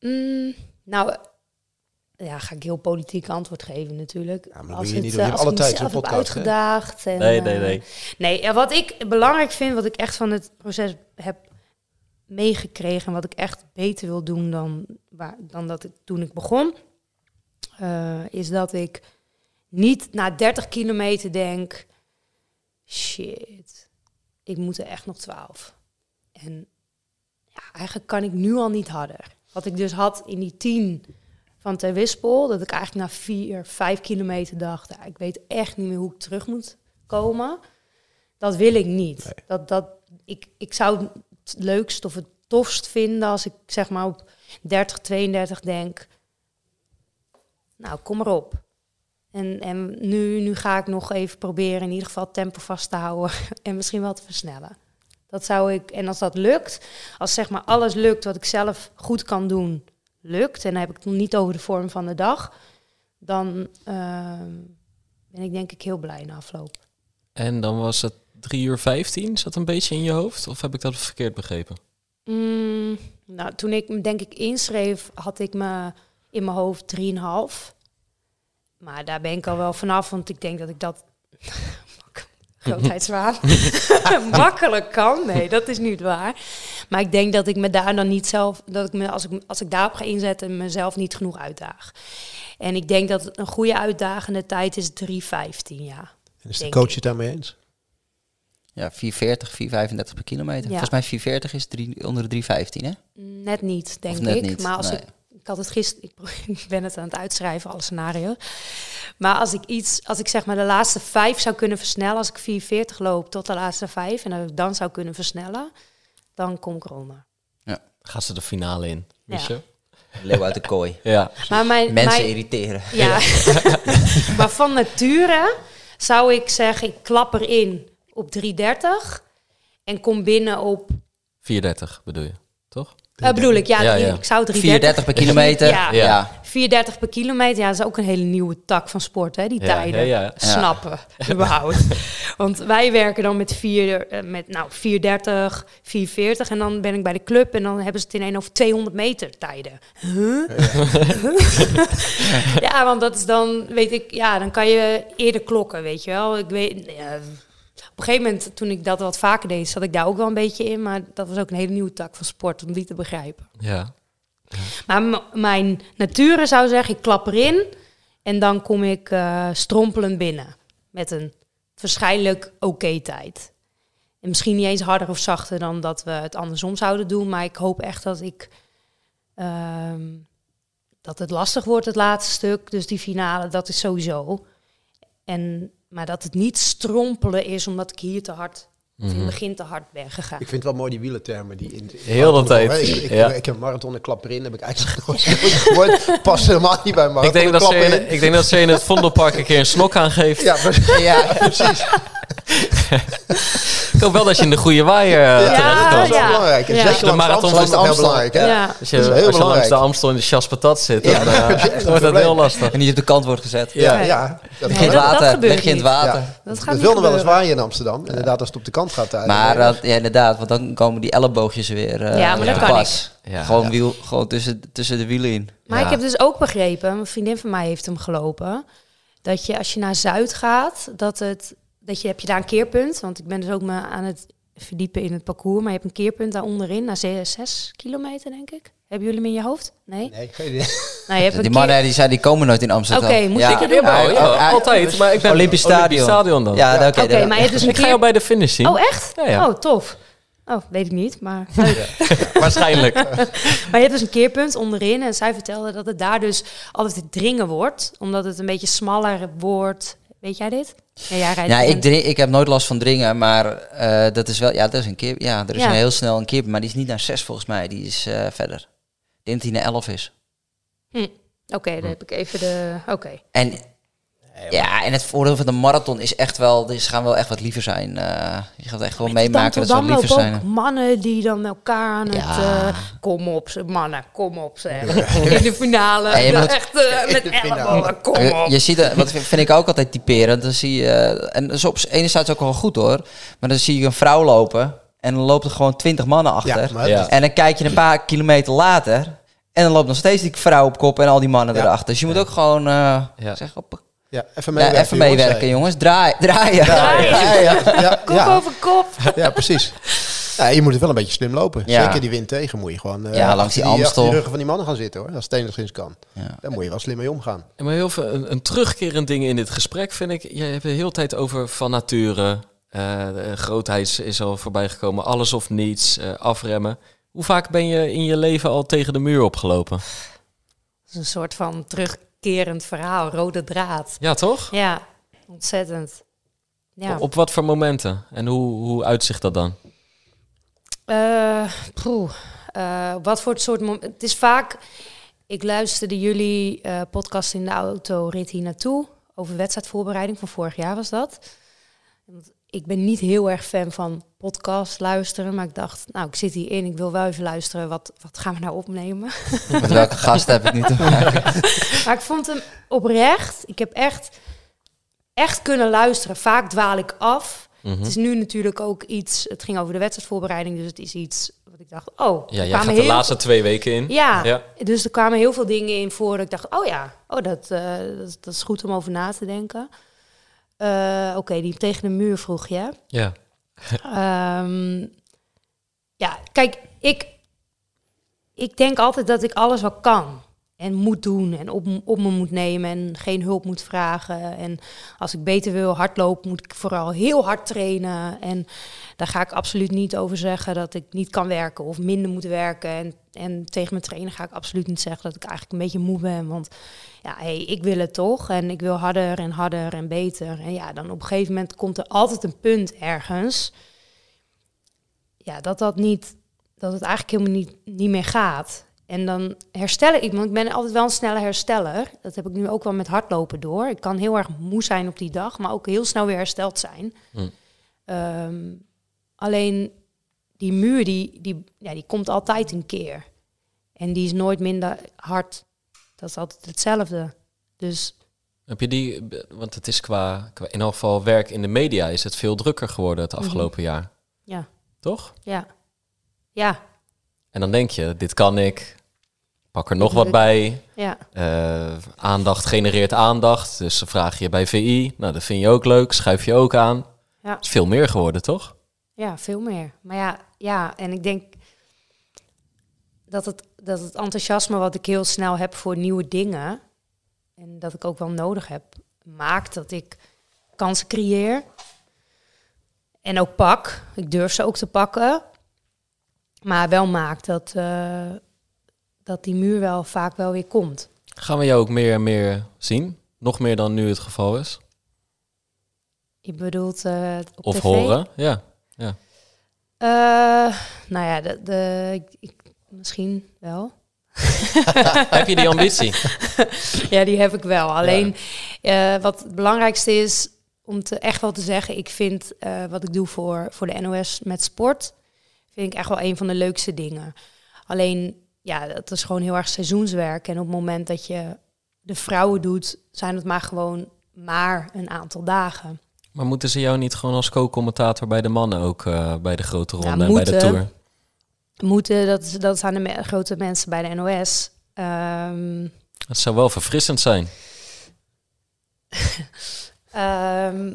Mm, nou, ja, ga ik heel politiek antwoord geven natuurlijk. Ja, maar Als je het, niet als alle ik tijd podcast, uitgedaagd. En, Nee, nee, eh, nee. Nee, ja, wat ik belangrijk vind, wat ik echt van het proces heb meegekregen... en wat ik echt beter wil doen dan, waar, dan dat ik, toen ik begon... eh, is dat ik niet na 30 kilometer denk... shit, ik moet er echt nog 12. En ja, eigenlijk kan ik nu al niet harder. Wat ik dus had in die 10 van Ter Wispel... dat ik eigenlijk na 4, 5 kilometer dacht... ja, ik weet echt niet meer hoe ik terug moet komen... Dat wil ik niet. Nee. Dat, dat, ik, ik zou het leukst of het tofst vinden als ik zeg maar op 30, 32 denk. Nou, kom maar op. En, en nu, nu ga ik nog even proberen in ieder geval tempo vast te houden en misschien wel te versnellen. Dat zou ik, en als dat lukt, als zeg maar alles lukt wat ik zelf goed kan doen, lukt, en dan heb ik het nog niet over de vorm van de dag, dan ehm, ben ik denk ik heel blij na afloop. En dan was het 3 uur 15. Is dat een beetje in je hoofd? Of heb ik dat verkeerd begrepen? Mm, nou, toen ik me denk ik inschreef, had ik me in mijn hoofd 3,5. Maar daar ben ik al wel vanaf, want ik denk dat ik dat grootheidswaan makkelijk kan. Nee, dat is niet waar. Maar ik denk dat ik me daar dan niet zelf, dat ik me als ik als ik daarop ga inzetten, mezelf niet genoeg uitdaag. En ik denk dat een goede uitdagende tijd is 3,15, ja. En is de coach ik. het daarmee eens? Ja, 440, 435 per kilometer. Ja. Volgens mij 440 is drie, onder de 315, hè? Net niet, denk net ik. niet, Maar als nee. ik, ik had het gisteren, ik, ben het aan het uitschrijven, alle scenario's. Maar als ik iets, als ik zeg maar de laatste vijf zou kunnen versnellen, als ik 440 loop tot de laatste vijf en dat ik dan zou kunnen versnellen, dan kom ik eronder. Gaat ze de finale in? Ja. Je? Leeuw uit de kooi. Ja. Maar mijn, Mensen mijn, irriteren. ja. maar van nature zou ik zeggen, ik klap erin op 330 en kom binnen op... 430 bedoel je, toch? Eh, bedoel ik, ja, Ja, drie- ja. ik zou 330... 4,30 per kilometer. Ja. ja. Ja. 430 per kilometer, ja, dat is ook een hele nieuwe tak van sport, hè, die Ja, tijden. ja, ja. Snappen, überhaupt. Want wij werken dan met, vier, eh, met nou, 430, 440 en dan ben ik bij de club en dan hebben ze het in een over 200 meter tijden. Huh? ja, want dat is dan, weet ik, ja, dan kan je eerder klokken, weet je wel. Ik weet, ja, op een gegeven moment, toen ik dat wat vaker deed, zat ik daar ook wel een beetje in, maar dat was ook een hele nieuwe tak van sport om die te begrijpen. Ja. Maar mijn nature zou zeggen, ik klap erin en dan kom ik eh, strompelend binnen. Met een waarschijnlijk oké tijd. En misschien niet eens harder of zachter dan dat we het andersom zouden doen. Maar ik hoop echt dat ik... ehm, dat het lastig wordt, het laatste stuk. Dus die finale, dat is sowieso. En, maar dat het niet strompelen is, omdat ik hier te hard... in het begin te hard ben gegaan. Ik vind het wel mooi die wielentermen die in Heel de tijd, Ik, ik, ja. ik heb een marathon en klap erin, heb ik eigenlijk nooit gehoord. Past helemaal niet bij marathon Ik denk, en dat ze in, ik denk dat ze in het Vondelpark een keer een snok aangeeft. Ja, maar- Ja. precies. Ik hoop wel dat je in de goede waaier uh, Ja, terecht dat komt. is wel belangrijk. Ja. zeker De marathon is van heel belangrijk. Hè? Ja. Als je, Dat is heel als je langs de Amstel in de Chaspatat zit, Ja. dan, eh, wordt dat heel lastig. En niet op de kant wordt gezet. Ja, ja. Dat, Nee, in dat- het dat water. gebeurt Leg je in het niet. water. ja. Dat gaat dat niet wil nog wel eens waaien in Amsterdam. Inderdaad, als het op de kant gaat. Maar dat, ja, inderdaad, want dan komen die elleboogjes weer eh Ja, maar dat te kan pas. Ja. Gewoon. Wiel, gewoon tussen, tussen de wielen in. Maar ik heb dus ook begrepen, een vriendin van mij heeft hem gelopen, dat je als je naar Zuid gaat, dat het dat je heb je daar een keerpunt, want ik ben dus ook me aan het verdiepen in het parcours, maar je hebt een keerpunt daar onderin, na zes, zes kilometer denk ik. Hebben jullie hem in je hoofd? Nee. Nee, geen idee. Nou, je hebt Die mannen die, zijn, die komen nooit in Amsterdam. Oké, moet ja. ik er Ja, ja, ja. altijd. Maar ik ben Olympisch Stadion. Stadion dan. Ja, Ja. oké. Oké, dan- maar je hebt dus een Ik ga jou keer... bij de finish zien. Oh, echt? Ja, ja. Oh, tof. Oh, weet ik niet, maar. Waarschijnlijk. Maar je hebt dus een keerpunt onderin. En zij vertelde dat het daar dus altijd dringen wordt. Omdat het een beetje smaller wordt. Weet jij dit? Ja, jij rijdt Ja, ik, drink, ik heb nooit last van dringen, maar eh, dat is wel, ja, dat is een keer, ja, er is Ja. een heel snel een keer, maar die is niet naar 6 volgens mij, die is eh, verder. Ik denk dat die naar 11 is. Hm. Oké, dan heb ik even de... Oké. En ja, en het voordeel van de marathon is echt wel, dus ze gaan wel echt wat liever zijn. eh, je gaat echt wel meemaken dat ze wat liever zijn. ook mannen die dan elkaar aan het... Eh, kom op, ze- mannen, kom op. Zeg. In de finale. Ja, je moet- echt eh, met de finale. ellebogen, kom Je, op. je ziet, het- wat vind ik ook altijd typerend, dan zie je, en dat is op enerzijds ook wel goed hoor, maar dan zie je een vrouw lopen en dan lopen er gewoon 20 mannen achter. Ja. En dan kijk je een paar kilometer later en dan loopt nog steeds die vrouw op kop en al die mannen Ja. erachter. Dus je moet ook gewoon uh, Ja. zeggen, op, Ja, even ja, meewerken. even meewerken jongens. jongens. Draai, draaien. Draaien. Ja, ja, ja, Kop ja, over kop. ja, precies. Ja, je moet het wel een beetje slim lopen. Ja. Zeker die wind tegen moet je gewoon eh, Ja, langs die achter Amstel. die ruggen van die mannen gaan zitten hoor. Als het enigszins kan. Ja. Daar moet je wel slim mee omgaan. Ja, maar heel veel, een, een terugkerend ding in dit gesprek vind ik. Je hebt de hele tijd over van nature. eh, de grootheid is- al voorbij gekomen. Alles of niets. eh, afremmen. Hoe vaak ben je in je leven al tegen de muur opgelopen? Dat is een soort van terugkerend verhaal, rode draad. Ja, toch? Ja, ontzettend. Ja. Op wat voor momenten? En hoe, hoe uitzicht dat dan? Poeh, eh, wat voor het soort moment? Het is vaak. Ik luisterde jullie eh, podcast in de auto rit hier naartoe over wedstrijdvoorbereiding van vorig jaar was dat. Ik ben niet heel erg fan van podcast luisteren, maar ik dacht, nou, ik zit hierin, ik wil wel even luisteren, wat, wat gaan we nou opnemen? Met welke gast heb ik nu te maken? Maar ik vond hem oprecht. Ik heb echt, echt kunnen luisteren. Vaak dwaal ik af. Mhm. Het is nu natuurlijk ook iets. Het ging over de wedstrijdvoorbereiding, dus het is iets wat ik dacht. Oh, Ja, jij gaat de laatste twee weken in. Ja, Ja. dus er kwamen heel veel dingen in voor. Dat ik dacht, oh ja, oh, dat, eh, dat, dat is goed om over na te denken. Eh, Oké, die tegen de muur vroeg je. Ja. Ehm, ja, kijk, ik, ik denk altijd dat ik alles wel kan en moet doen en op, op me moet nemen en geen hulp moet vragen. En als ik beter wil hardlopen, moet ik vooral heel hard trainen. En daar ga ik absoluut niet over zeggen dat ik niet kan werken of minder moet werken. En, en tegen mijn trainer ga ik absoluut niet zeggen dat ik eigenlijk een beetje moe ben. Want ja, hey, ik wil het toch en ik wil harder en harder en beter. En ja, dan op een gegeven moment komt er altijd een punt ergens. Ja, dat dat niet, dat het eigenlijk helemaal niet, niet meer gaat. En dan herstel ik, want ik ben altijd wel een snelle hersteller. Dat heb ik nu ook wel met hardlopen door. Ik kan heel erg moe zijn op die dag, maar ook heel snel weer hersteld zijn. Hm. Ehm, alleen die muur, die, die, ja, die komt altijd een keer. En die is nooit minder hard. Dat is altijd hetzelfde. Dus Heb je die, want het is qua, qua in elk geval werk in de media is het veel drukker geworden het afgelopen jaar. ja, Toch? ja. Ja, En dan denk je, dit kan ik. Pak er nog wat bij. ja. Eh, aandacht genereert aandacht. Dus dan vraag je bij VI. Nou, dat vind je ook leuk. Schuif je ook aan. Ja. Het is veel meer geworden, toch? Ja, veel meer. Maar ja, ja, en ik denk dat het, dat het enthousiasme wat ik heel snel heb voor nieuwe dingen, en dat ik ook wel nodig heb, maakt dat ik kansen creëer. En ook pak. Ik durf ze ook te pakken. Maar wel maakt dat, eh, dat die muur wel vaak wel weer komt. Gaan we jou ook meer en meer zien? Nog meer dan nu het geval is? Je bedoelt eh, op Of tv? horen? Ja. Ja. Eh, nou ja, de, de, ik, ik- misschien wel. Heb je die ambitie? Ja, die heb ik wel. Alleen eh, wat het belangrijkste is om te echt wel te zeggen, ik vind eh, wat ik doe voor, voor de NOS met sport, vind ik echt wel een van de leukste dingen. Alleen, ja, dat is gewoon heel erg seizoenswerk. En op het moment dat je de vrouwen doet, zijn het maar gewoon maar een aantal dagen. Maar moeten ze jou niet gewoon als co-commentator bij de mannen ook bij de grote ronde en bij de moeten. Tour? Moeten, dat, dat zijn de me- grote mensen bij de NOS. Ehm, Het zou wel verfrissend zijn. Ehm,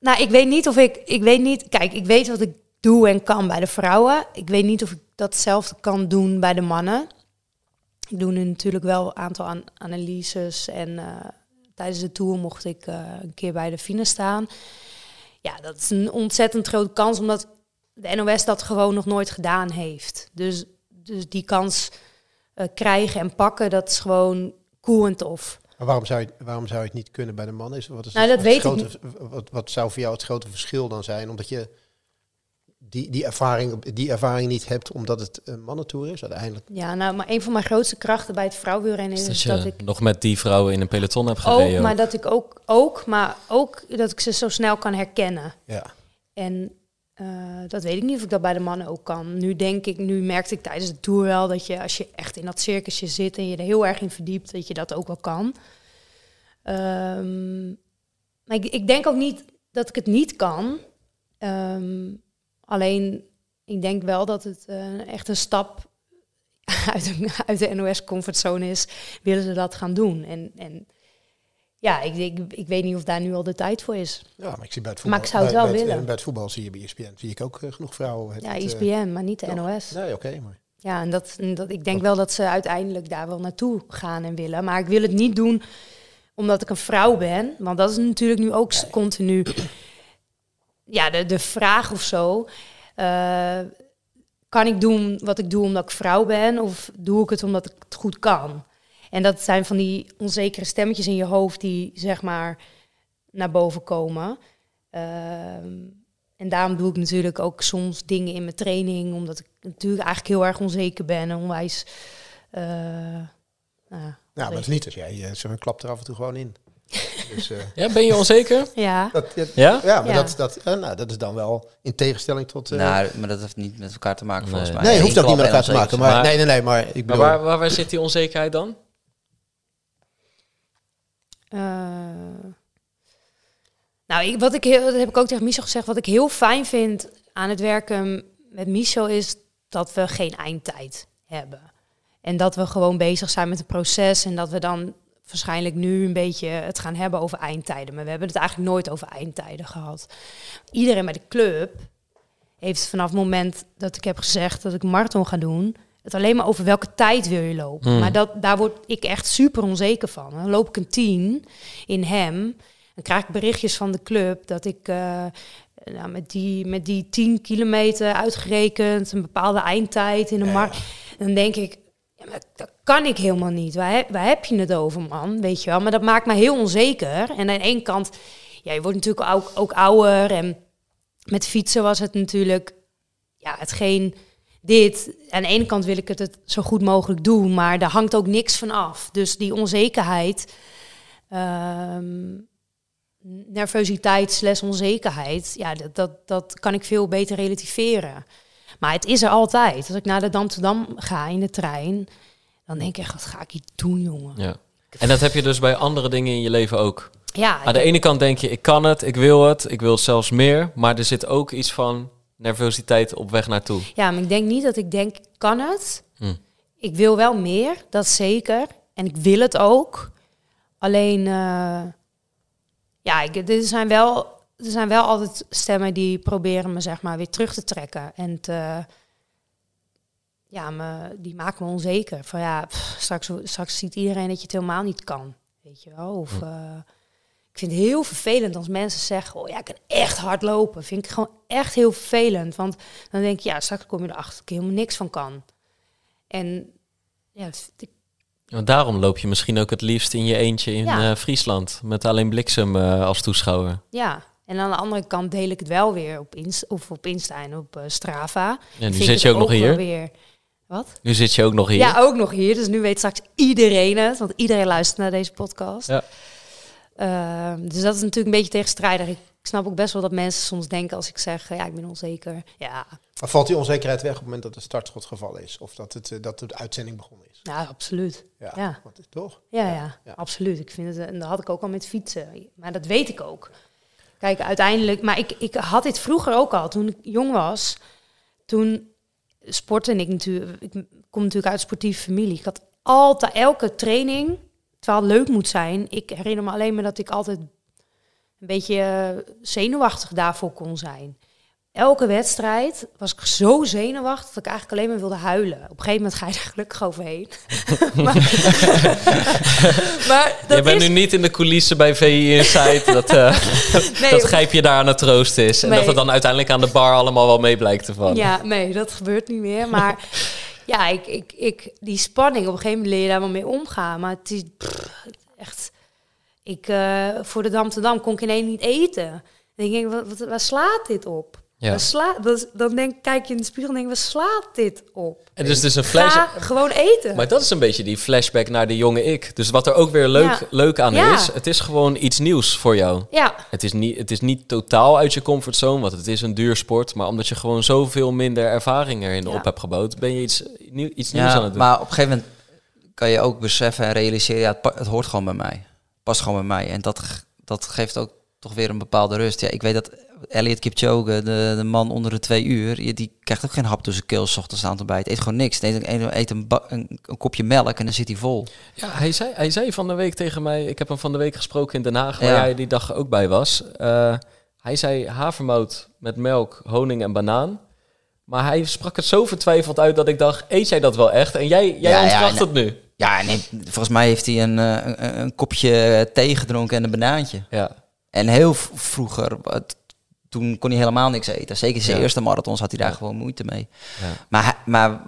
nou, ik weet niet of ik, ik weet niet, kijk, ik weet wat ik doe en kan bij de vrouwen. Ik weet niet of ik datzelfde kan doen bij de mannen. Ik doe nu natuurlijk wel een aantal an- analyses en eh, tijdens de tour mocht ik eh, een keer bij de fine staan. Ja, dat is een ontzettend grote kans, omdat de NOS dat gewoon nog nooit gedaan heeft. Dus, dus die kans eh, krijgen en pakken, dat is gewoon cool en tof. Maar waarom zou, je, waarom zou je het niet kunnen bij de man? Is, wat is Nou, het- dat het weet ik grote, Wat, wat zou voor jou het grote verschil dan zijn? Omdat je die, die, ervaring, die ervaring niet hebt omdat het een mannentour is uiteindelijk. Ja, nou, maar een van mijn grootste krachten bij het vrouwenwielrennen Dus is dat je dat ik nog met die vrouwen in een peloton hebt ook, gereden. maar dat ik ook, ook, maar ook dat ik ze zo snel kan herkennen. Ja. En eh, dat weet ik niet of ik dat bij de mannen ook kan. Nu denk ik, nu merkte ik tijdens de tour wel dat je als je echt in dat circusje zit en je er heel erg in verdiept, dat je dat ook wel kan. Ehm, maar ik, ik denk ook niet dat ik het niet kan. Ehm, alleen, ik denk wel dat het eh, echt een stap uit de, uit de NOS-comfortzone is. Willen ze dat gaan doen? En, en ja, ik, ik, ik weet niet of daar nu al de tijd voor is. ja, maar ik zie bij het voetbal. Maar ik zou het bij, wel bij willen. bij het voetbal zie je bij E ESPN zie ik ook eh, genoeg vrouwen. Het, Ja, het, eh, ISBN, maar niet de? NOS. Nee, oké, maar Ja, en dat, dat, ik denk wel dat ze uiteindelijk daar wel naartoe gaan en willen. Maar ik wil het niet doen omdat ik een vrouw ben. Want dat is natuurlijk nu ook continu ja, de, de vraag of zo. Eh, kan ik doen wat ik doe omdat ik vrouw ben? Of doe ik het omdat ik het goed kan? En dat zijn van die onzekere stemmetjes in je hoofd die zeg maar naar boven komen. Ehm, en daarom doe ik natuurlijk ook soms dingen in mijn training, omdat ik natuurlijk eigenlijk heel erg onzeker ben en onwijs. eh, nou, ja, maar dat is niet als jij eh, zo'n klap er af en toe gewoon in. Dus, eh, Ja, ben je onzeker? ja, dat, ja, Ja? ja, maar Ja. Dat, dat, eh, nou, dat is dan wel in tegenstelling tot... eh, Nou, maar dat heeft niet met elkaar te maken volgens Nee. mij. nee, hoeft ook niet met elkaar te maken. Maar, Maar- nee, nee, nee, maar ik Maar bedoel... waar, waar, waar zit die onzekerheid dan? Eh, nou, ik, wat ik heel, dat heb ik ook tegen Michel gezegd. Wat ik heel fijn vind aan het werken met Michel is dat we geen eindtijd hebben. En dat we gewoon bezig zijn met het proces. En dat we dan waarschijnlijk nu een beetje het gaan hebben over eindtijden. Maar we hebben het eigenlijk nooit over eindtijden gehad. Iedereen bij de club heeft vanaf het moment dat ik heb gezegd dat ik marathon ga doen, het alleen maar over welke tijd wil je lopen. Hmm. Maar dat, daar word ik echt super onzeker van. Dan loop ik een 10 in hem, dan krijg ik berichtjes van de club dat ik eh, nou, met, die, met die 10 kilometer uitgerekend, een bepaalde eindtijd in een mar. Dan denk ik, ja, maar dat kan ik helemaal niet. Waar, waar heb je het over, man? Weet je wel? Maar dat maakt me heel onzeker. En aan één kant, ja, je wordt natuurlijk ook, ook ouder. En met fietsen was het natuurlijk ja, hetgeen dit. Aan de ene kant wil ik het, het zo goed mogelijk doen, maar daar hangt ook niks van af. Dus die onzekerheid, ehm, nervositeit slash onzekerheid, ja, dat, dat, dat kan ik veel beter relativeren. Maar het is er altijd. Als ik naar de Dam ga in de trein, dan denk ik echt, wat ga ik hier doen, jongen? Ja. En dat heb je dus bij andere dingen in je leven ook. Ja, Aan de ene kant denk je, ik kan het, ik wil het, ik wil zelfs meer. Maar er zit ook iets van nervositeit op weg naartoe. Ja, maar ik denk niet dat ik denk, ik kan het. Hm. Ik wil wel meer, dat zeker. En ik wil het ook. Alleen, uh, ja, ik, er, zijn wel, er zijn wel altijd stemmen die proberen me zeg maar weer terug te trekken. En te, ja, me, die maken me onzeker. Van ja, pff, straks, straks ziet iedereen dat je het helemaal niet kan. Weet je wel? Of... Uh, ik vind het heel vervelend als mensen zeggen, oh ja, ik kan echt hard lopen. Vind ik gewoon echt heel vervelend. Want dan denk je, ja, straks kom je erachter dat ik helemaal niks van kan. En ja, ik... Want daarom loop je misschien ook het liefst in je eentje in ja. uh, Friesland. Met alleen bliksem uh, als toeschouwer. Ja, en aan de andere kant deel ik het wel weer op, Insta, of op Insta en op uh, Strava. En nu zit je ook nog hier. Weer... Wat? Nu zit je ook nog hier. Ja, ook nog hier. Dus nu weet straks iedereen het. Want iedereen luistert naar deze podcast. Ja. Uh, dus dat is natuurlijk een beetje tegenstrijdig. Ik snap ook best wel dat mensen soms denken als ik zeg, ja, ik ben onzeker. Ja. Maar valt die onzekerheid weg op het moment dat het startschot gevallen is? Of dat, het, dat de uitzending begonnen is? Ja, absoluut. Ja, ja. Wat is, toch? Ja, ja, ja, absoluut. Ik vind het, en dat had ik ook al met fietsen. Maar dat weet ik ook. Kijk, uiteindelijk, maar ik, ik had dit vroeger ook al, toen ik jong was. Toen sportte ik natuurlijk, ik kom natuurlijk uit sportieve familie. Ik had altijd, elke training terwijl het leuk moet zijn. Ik herinner me alleen maar dat ik altijd een beetje zenuwachtig daarvoor kon zijn. Elke wedstrijd was ik zo zenuwachtig dat ik eigenlijk alleen maar wilde huilen. Op een gegeven moment ga je er gelukkig overheen. maar, maar dat je bent is... nu niet in de coulissen bij VI Insight dat, uh, nee, dat Gijpje daar aan het troosten is. En dat het dan uiteindelijk aan de bar allemaal wel mee blijkt te vallen. Ja, nee, dat gebeurt niet meer. Maar ja, ik, ik, ik, die spanning, op een gegeven moment leer je daar wel mee omgaan. Maar het is pff, echt... Ik, uh, voor de Dam te Dam kon ik ineens niet eten. Dan denk ik, wat, wat, waar slaat dit op? Ja. Sla, dat, dan denk, kijk je in de spiegel en denk waar slaat dit op? En dus, dus een flash... Ga gewoon eten. Maar dat is een beetje die flashback naar de jonge ik. Dus wat er ook weer leuk, ja. leuk aan ja. is, het is gewoon iets nieuws voor jou. Ja. Het is, niet, het is niet totaal uit je comfortzone, want het is een duur sport. Maar omdat je gewoon zoveel minder ervaring erin ja. op hebt gebouwd, ben je iets, nieuw, iets nieuws aan het doen. Maar op een gegeven moment kan je ook beseffen en realiseren, ja, het, het hoort gewoon bij mij. Het past gewoon bij mij. En dat, dat geeft ook toch weer een bepaalde rust. Ja, ik weet dat Elliot Kipchoge, de, de man onder de twee uur, die krijgt ook geen hap tussen keel s ochtends aan het ontbijt. Eet gewoon niks. Eet, een, eet een, een, een, kopje melk en dan zit hij vol. Ja, hij zei, hij zei van de week tegen mij, ik heb hem van de week gesproken in Den Haag, waar ja. jij die dag ook bij was. Uh, hij zei havermout met melk, honing en banaan. Maar hij sprak het zo vertwijfeld uit dat ik dacht, eet jij dat wel echt? En jij, jij Ja, ontkracht het nu. Ja, nee, volgens mij heeft hij een, eh, een, een kopje thee gedronken en een banaantje. Ja. En heel vroeger, toen kon hij helemaal niks eten. Zeker zijn Ja. eerste marathons had hij daar gewoon moeite mee. Ja. Maar, hij- maar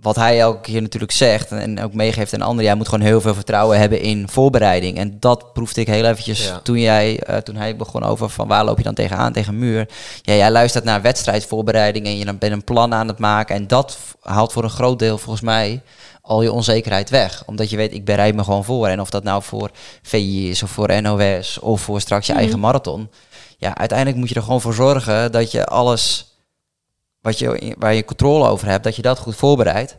wat hij elke keer natuurlijk zegt en ook meegeeft aan anderen, jij moet gewoon heel veel vertrouwen hebben in voorbereiding. En dat proefde ik heel eventjes Ja. toen, jij, eh, toen hij begon over van waar loop je dan tegenaan, tegen een muur. Ja, jij luistert naar wedstrijdvoorbereiding en je dan bent een plan aan het maken. En dat haalt voor een groot deel volgens mij al je onzekerheid weg. Omdat je weet, ik bereid me gewoon voor. En of dat nou voor VI is of voor NOS of voor straks je Mhm. eigen marathon. Ja, uiteindelijk moet je er gewoon voor zorgen dat je alles wat je, waar je controle over hebt, dat je dat goed voorbereidt.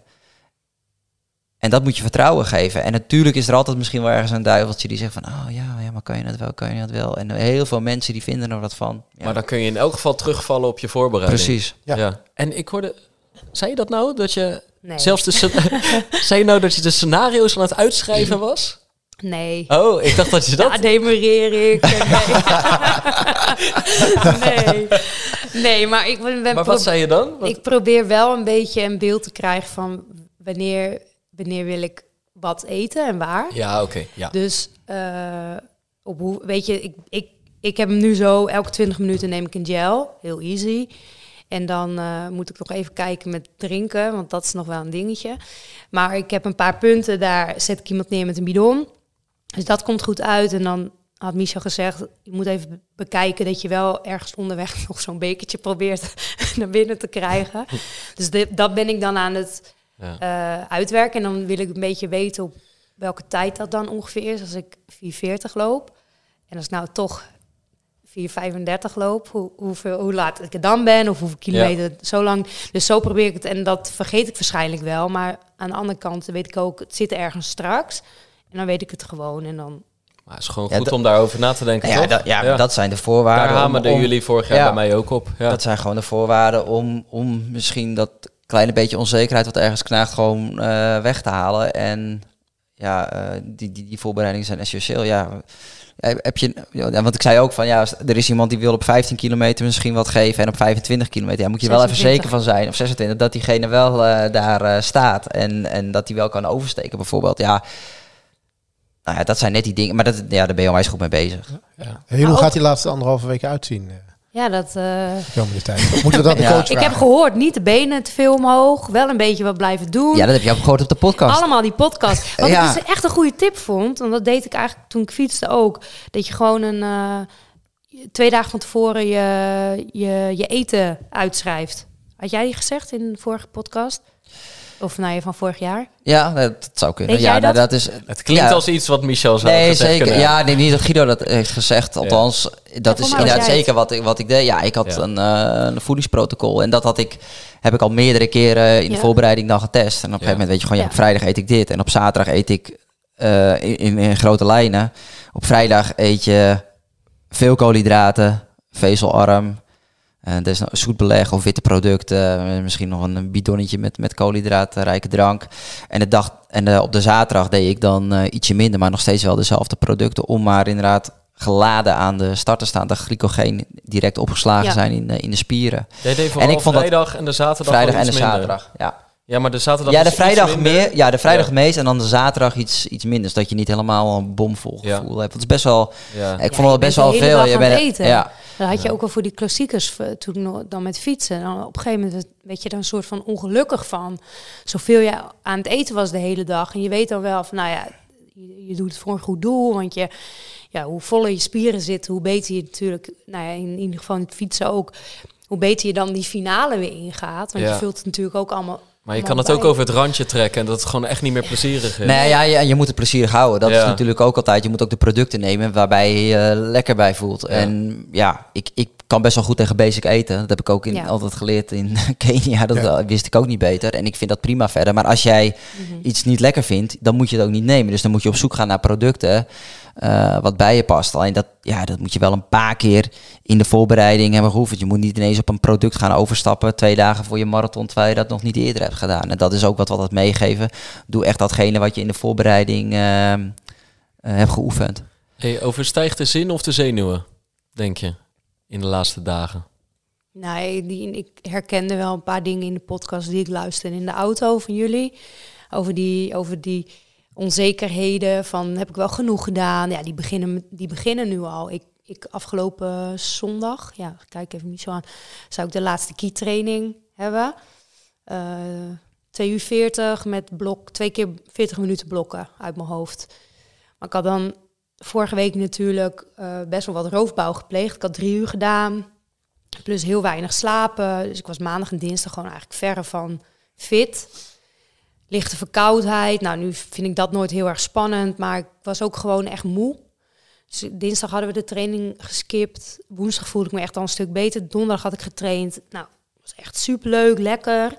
En dat moet je vertrouwen geven. En natuurlijk is er altijd misschien wel ergens een duiveltje die zegt van, oh ja, ja, maar kan je dat wel, kan je dat wel. En heel veel mensen die vinden er wat van. Ja, Maar dan kun je in elk geval terugvallen op je voorbereiding. precies. Ja. Ja. En ik hoorde, zei je dat nou? Dat je Nee. zelfs de, zei je nou dat je de scenario's aan het uitschrijven was? Nee. Oh, ik dacht dat je dat... Ja, demereer ik. Nee. nee. Nee, maar ik ben, maar wat zei je dan? Wat- Ik probeer wel een beetje een beeld te krijgen van wanneer, wanneer wil ik wat eten en waar. Ja, oké. ja. Dus eh, op hoe, weet je, ik, ik, ik heb hem nu zo, elke 20 minuten neem ik een gel, heel easy. En dan eh, moet ik nog even kijken met drinken, want dat is nog wel een dingetje. Maar ik heb een paar punten, daar zet ik iemand neer met een bidon. Dus dat komt goed uit. En dan had Michel gezegd, je moet even be- bekijken dat je wel ergens onderweg nog zo'n bekertje probeert naar binnen te krijgen. Dus dat ben ik dan aan het Ja. eh, uitwerken. En dan wil ik een beetje weten op welke tijd dat dan ongeveer is. Als ik 4,40 loop. En als ik nou toch 4,35 loop, hoe, hoeveel, hoe laat ik er dan ben of hoeveel kilometer zo lang. Dus zo probeer ik het. En dat vergeet ik waarschijnlijk wel. Maar aan de andere kant weet ik ook, het zit ergens straks. En dan weet ik het gewoon. En dan Maar het is gewoon Ja, goed om daarover na te denken, Ja, toch? dat, ja, dat zijn de voorwaarden. Daar hamerden om- jullie vorig jaar Ja. bij mij ook op. Ja. Dat zijn gewoon de voorwaarden om, om misschien dat kleine beetje onzekerheid wat ergens knaagt gewoon eh, weg te halen. En ja, eh, die, die, die voorbereidingen zijn essentieel. Ja, Eh, heb je, ja, want ik zei ook van ja, er is iemand die wil op 15 kilometer misschien wat geven en op 25 kilometer. Ja, moet je wel even 26. zeker van zijn, of 26, dat diegene wel eh, daar eh, staat en, en dat hij wel kan oversteken bijvoorbeeld. Ja, nou ja, dat zijn net die dingen, maar dat, ja, daar ben je onwijs goed mee bezig. Ja. Hey, hoe ook- gaat die laatste anderhalve week uitzien? ja, dat... eh, komende tijd? Moeten we dat de Ja. coach ik heb vragen? gehoord, niet de benen te veel omhoog. Wel een beetje wat blijven doen. Ja, dat heb je ook gehoord op de podcast. Allemaal die podcast. Wat Ja. ik dus echt een goede tip vond, want dat deed ik eigenlijk toen ik fietste ook. Dat je gewoon een eh, twee dagen van tevoren je, je, je eten uitschrijft. Had jij die gezegd in de vorige podcast? Of nou ja, van vorig jaar? Ja, dat, zou kunnen. Weet ja, nou, dat? is. Het klinkt Ja. als iets wat Michel zou Nee, gezegd zeker. kunnen Ja, nee, niet dat Guido dat heeft gezegd. Althans, dat Ja, is inderdaad het. zeker wat ik, wat ik deed. Ja, ik had Ja. een, eh, een voedingsprotocol. En dat had ik, heb ik al meerdere keren in de voorbereiding dan getest. En op een gegeven moment weet je gewoon, ja, op vrijdag eet ik dit. En op zaterdag eet ik eh, in, in, in grote lijnen. Op vrijdag eet je veel koolhydraten, vezelarm. En er is nog zoet beleg of witte producten. eh, Misschien nog een bidonnetje met, met koolhydraatrijke drank. En, de dag, en eh, op de zaterdag deed ik dan eh, ietsje minder, maar nog steeds wel dezelfde producten. Om maar inderdaad geladen aan de start te staan. Dat glycogeen direct opgeslagen Ja. zijn in, in de spieren. Jij deed En ik vond dat- vrijdag en de zaterdag Vrijdag en de minder. zaterdag. Ja, Ja, maar de zaterdag ja de iets vrijdag meer. Ja, de vrijdag Ja. het meest. En dan de zaterdag iets, iets minder. Zodat je niet helemaal een bomvol Ja. gevoel hebt. Dat is best wel. Ja. Ik vond wel je best wel veel. Je aan bent het eten. Ja, Dat had je ook al voor die klassiekers eh, toen nog- dan met fietsen. En dan op een gegeven moment werd je er een soort van ongelukkig van. Zoveel je aan het eten was de hele dag. En je weet dan wel van, nou ja, je, je doet het voor een goed doel. Want je, ja, hoe voller je spieren zitten, hoe beter je natuurlijk, nou ja, in ieder geval in het fietsen ook, hoe beter je dan die finale weer ingaat. Want Ja. je vult het natuurlijk ook allemaal. Maar je kan het ook over het randje trekken en dat het gewoon echt niet meer plezierig is. Nee, ja, je, je moet het plezierig houden. Dat Ja. is natuurlijk ook altijd. Je moet ook de producten nemen waarbij je je lekker bij voelt. En ja, ik, ik kan best wel goed tegen basic eten. Dat heb ik ook in, Ja. altijd geleerd in Kenia. Dat Ja. wist ik ook niet beter. En ik vind dat prima verder. Maar als jij Mhm. iets niet lekker vindt, dan moet je het ook niet nemen. Dus dan moet je op zoek gaan naar producten eh, wat bij je past. Alleen dat, ja, dat moet je wel een paar keer in de voorbereiding hebben geoefend. Je moet niet ineens op een product gaan overstappen twee dagen voor je marathon, terwijl je dat nog niet eerder hebt gedaan. En dat is ook wat we altijd meegeven. Doe echt datgene wat je in de voorbereiding eh, eh, hebt geoefend. Hey, overstijgt de zin of de zenuwen, denk je, in de laatste dagen? Nee, die, ik herkende wel een paar dingen in de podcast die ik luisterde in de auto van jullie. Over die, over die onzekerheden van heb ik wel genoeg gedaan. Ja, die beginnen, die beginnen nu al. Ik, ik afgelopen zondag, ja, kijk even niet zo aan, zou ik de laatste key training hebben. Eh 2 uur 40 met blok, twee keer 40 minuten blokken uit mijn hoofd. Maar ik had dan vorige week natuurlijk eh, best wel wat roofbouw gepleegd. Ik had drie uur gedaan. Plus heel weinig slapen. Dus ik was maandag en dinsdag gewoon eigenlijk verre van fit. Lichte verkoudheid. Nou, nu vind ik dat nooit heel erg spannend. Maar ik was ook gewoon echt moe. Dus dinsdag hadden we de training geskipt. Woensdag voelde ik me echt al een stuk beter. Donderdag had ik getraind. Nou, was echt superleuk, lekker.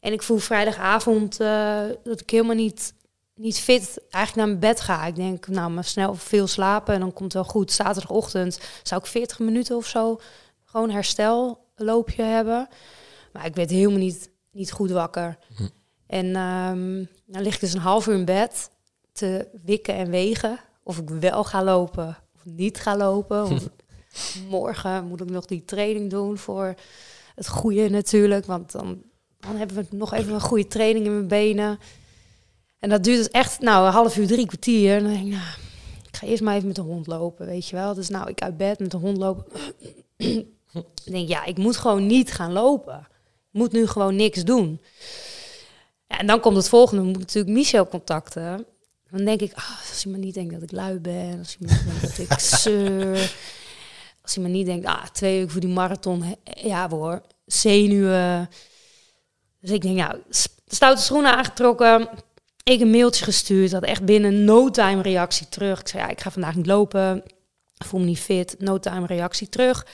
En ik voel vrijdagavond eh, dat ik helemaal niet, niet fit eigenlijk naar mijn bed ga. Ik denk, nou, maar snel veel slapen en dan komt het wel goed. Zaterdagochtend zou ik 40 minuten of zo gewoon herstelloopje hebben. Maar ik werd helemaal niet, niet goed wakker. Hm. En ehm, dan lig ik dus een half uur in bed te wikken en wegen. Of ik wel ga lopen of niet ga lopen. Want morgen moet ik nog die training doen voor het goede natuurlijk. Want dan, dan hebben we nog even een goede training in mijn benen. En dat duurt dus echt nou, een half uur, drie kwartier. En dan denk ik, nou, ik ga eerst maar even met de hond lopen, weet je wel. Dus nou, ik uit bed met de hond lopen. ik denk, ja, ik moet gewoon niet gaan lopen. Ik moet nu gewoon niks doen. Ja, en dan komt het volgende, moet ik natuurlijk Michel contacten. Dan denk ik, ah, als hij maar niet denkt dat ik lui ben, als hij maar niet denkt dat ik zeur, als hij maar niet denkt, ah, twee weken voor die marathon, ja hoor, zenuwen. Dus ik denk, s- stoute schoenen aangetrokken, ik een mailtje gestuurd, had echt binnen no time reactie terug. Ik zei, ja, ik ga vandaag niet lopen, ik voel me niet fit, no time reactie terug.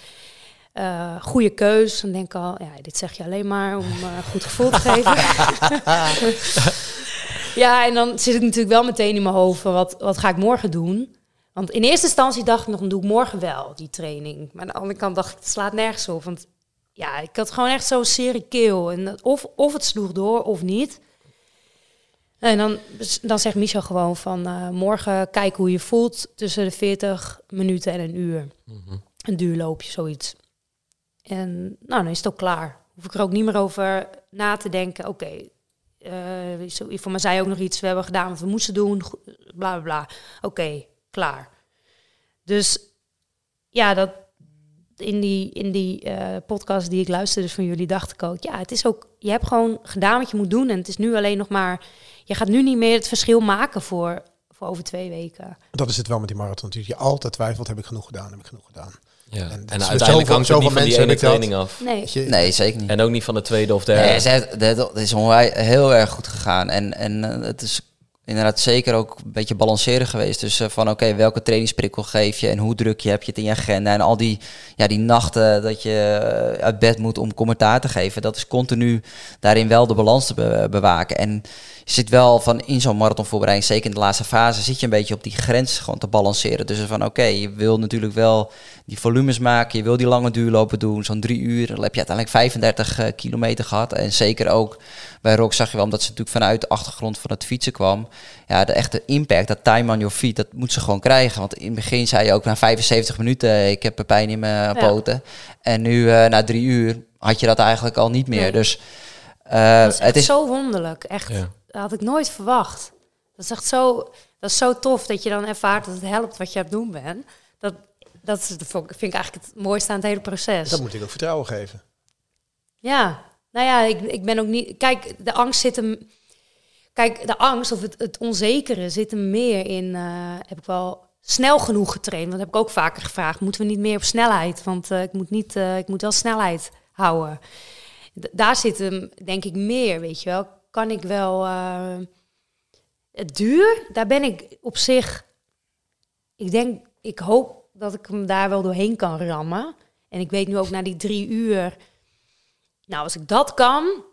Eh goede keus. Dan denk ik al, ja, dit zeg je alleen maar om een goed gevoel te geven. ja, en dan zit ik natuurlijk wel meteen in mijn hoofd van wat, wat ga ik morgen doen? Want in eerste instantie dacht ik nog, dan doe ik morgen wel die training. Maar aan de andere kant dacht ik, het slaat nergens op. Want ja, ik had gewoon echt zo'n serie keel. En of, of het sloeg door of niet. En dan, dan zegt Michel gewoon van eh, morgen kijken hoe je voelt tussen de 40 minuten en een uur. Een duurloopje, zoiets. En nou, dan is het ook klaar. Hoef ik er ook niet meer over na te denken. Oké, zo- voor mij zei ook nog iets. We hebben gedaan wat we moesten doen. Bla bla bla. Oké, klaar. Dus ja, dat in die, in die eh, podcast die ik luisterde van jullie, dacht ik ook. Ja, het is ook. Je hebt gewoon gedaan wat je moet doen. En het is nu alleen nog maar. Je gaat nu niet meer het verschil maken voor, voor over twee weken. Dat is het wel met die marathon. natuurlijk. Je altijd twijfelt, heb ik genoeg gedaan, heb ik genoeg gedaan. Ja. En En, met uiteindelijk hangt het niet zoveel van die mensen ene dat. training af. Nee. Zeker niet. En ook niet van de tweede of derde. Nee, dat is heel erg goed gegaan. En, en eh, het is inderdaad zeker ook een beetje balanceren geweest. Dus van oké, welke trainingsprikkel geef je en hoe druk je heb je het in je agenda. En al die, ja, die nachten dat je eh, uit bed moet om commentaar te geven. Dat is continu daarin wel de balans te be- bewaken. En je zit wel van in zo'n marathonvoorbereiding, zeker in de laatste fase, zit je een beetje op die grens gewoon te balanceren. Dus van oké, je wil natuurlijk wel die volumes maken, je wil die lange duurlopen doen, zo'n drie uur. Dan heb je uiteindelijk 35 eh, kilometer gehad. En zeker ook bij Rock zag je wel, omdat ze natuurlijk vanuit de achtergrond van het fietsen kwam. Ja, de echte impact, dat time on your feet, dat moet ze gewoon krijgen. Want in het begin zei je ook na 75 minuten, eh, ik heb pijn in mijn poten. En nu eh, na drie uur had je dat eigenlijk al niet meer. Nee. Dus het is zo wonderlijk. Echt, Ja. Dat had ik nooit verwacht. Dat is echt zo, dat is zo tof dat je dan ervaart dat het helpt wat je aan het doen bent. Dat, dat is, dat vind ik eigenlijk het mooiste aan het hele proces. Dat moet ik ook vertrouwen geven. Ja, nou ja, ik, ik ben ook niet. Kijk, de angst zit hem. Kijk, de angst of het, het onzekere zit hem meer in. eh, heb ik wel snel genoeg getraind? Dat heb ik ook vaker gevraagd. Moeten we niet meer op snelheid? Want eh, ik moet niet. eh, ik moet wel snelheid houden. D- daar zit hem, denk ik, meer. Weet je wel? Kan ik wel. eh, het duur, daar ben ik op zich. Ik denk, ik hoop dat ik hem daar wel doorheen kan rammen. En ik weet nu ook na die drie uur. Nou, als ik dat kan,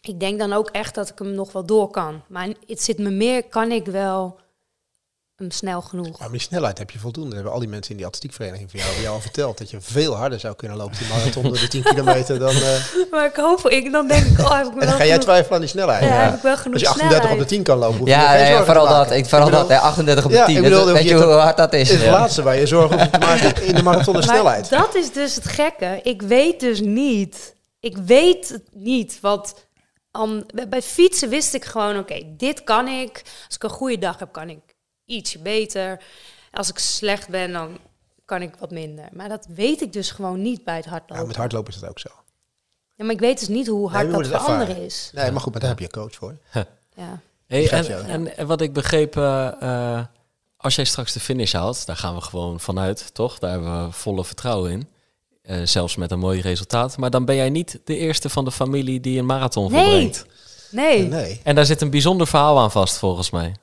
ik denk dan ook echt dat ik hem nog wel door kan. Maar het zit me meer, kan ik wel hem snel genoeg. Maar met die snelheid heb je voldoende. Dat hebben al die mensen in die atletiekvereniging van jou, hebben jou al verteld. Dat je veel harder zou kunnen lopen die marathon door de 10 kilometer dan... eh, Maar ik hoop, ik, dan denk ik, oh, heb ik en wel dan ga jij twijfelen aan die snelheid. Ja, Ja. heb ik wel genoeg Als je 38 op de snelheid. 10 kan lopen, hoef je je Ja, geen ja, vooral dat. Ik, vooral Ik bedoel, dat. Ja, 38 op de Ja, 10. ik bedoel, Dat- dan weet je je hoe hard dat is? is het Ja. laatste waar je zorgen hoeft te maken in de marathon de Maar snelheid. dat is dus het gekke. Ik weet dus niet. Ik weet het niet. Bij- bij fietsen wist ik gewoon, oké, dit kan ik. Als ik een goede dag heb, kan ik ietsje beter. Als ik slecht ben, dan kan ik wat minder. Maar dat weet ik dus gewoon niet bij het hardlopen. Ja, met hardlopen is dat ook zo. Ja, maar ik weet dus niet hoe Nee, hard je dat voor anderen is. Nee, maar goed, maar daar heb je een coach voor. Ja. Hey, en, en wat ik begreep, eh, eh, als jij straks de finish haalt, daar gaan we gewoon vanuit, toch? Daar hebben we volle vertrouwen in. Eh, zelfs met een mooi resultaat. Maar dan ben jij niet de eerste van de familie die een marathon Nee. volbrengt. Nee. Nee. En daar zit een bijzonder verhaal aan vast, volgens mij.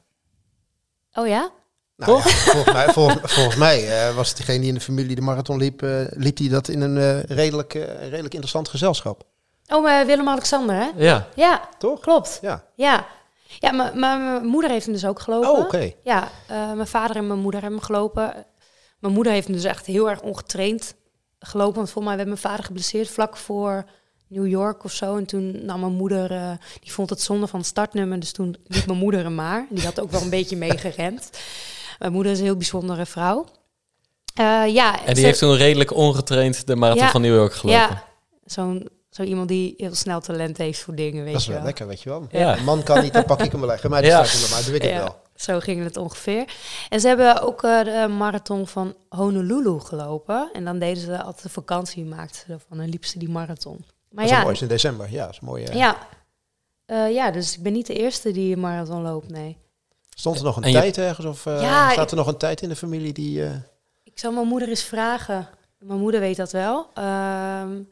Oh ja? Nou, ja, volgens mij, volgens, volgens mij eh, was het degene die in de familie de marathon liep, eh, liep die dat in een eh, redelijk, redelijk interessant gezelschap. Oh, maar Willem-Alexander, hè? Ja. Ja, Toch? klopt. Ja. Ja. Ja, maar maar mijn moeder heeft hem dus ook gelopen. Oh, oké. Ja, eh, mijn vader en mijn moeder hebben hem gelopen. Mijn moeder heeft hem dus echt heel erg ongetraind gelopen. Want volgens mij werd mijn vader geblesseerd vlak voor New York of zo. En toen nam mijn moeder, eh, die vond het zonde van het startnummer. Dus toen liep mijn moeder hem maar. Die had ook wel een beetje meegerend. Mijn moeder is een heel bijzondere vrouw. Eh, ja, En die ze- heeft toen redelijk ongetraind de marathon Ja. van New York gelopen. Ja, zo'n zo iemand die heel snel talent heeft voor dingen, weet Dat is je wel lekker, weet je wel. Ja. Een man kan niet, dan pak ik hem wel leggen. Maar die Ja. staat er maar, doe ik Ja, wel. zo ging het ongeveer. En ze hebben ook eh, de marathon van Honolulu gelopen. En dan deden ze altijd een vakantie, maakten ze ervan. En liepen ze die marathon. Maar Dat is ja, mooi, is in december. Ja, dat is mooi. ja, Eh, ja, dus ik ben niet de eerste die een marathon loopt, nee. Stond er nog een En je- tijd ergens? Of eh, Ja, staat ik- er nog een tijd in de familie die... eh, Ik zal mijn moeder eens vragen. Mijn moeder weet dat wel. Ehm, mijn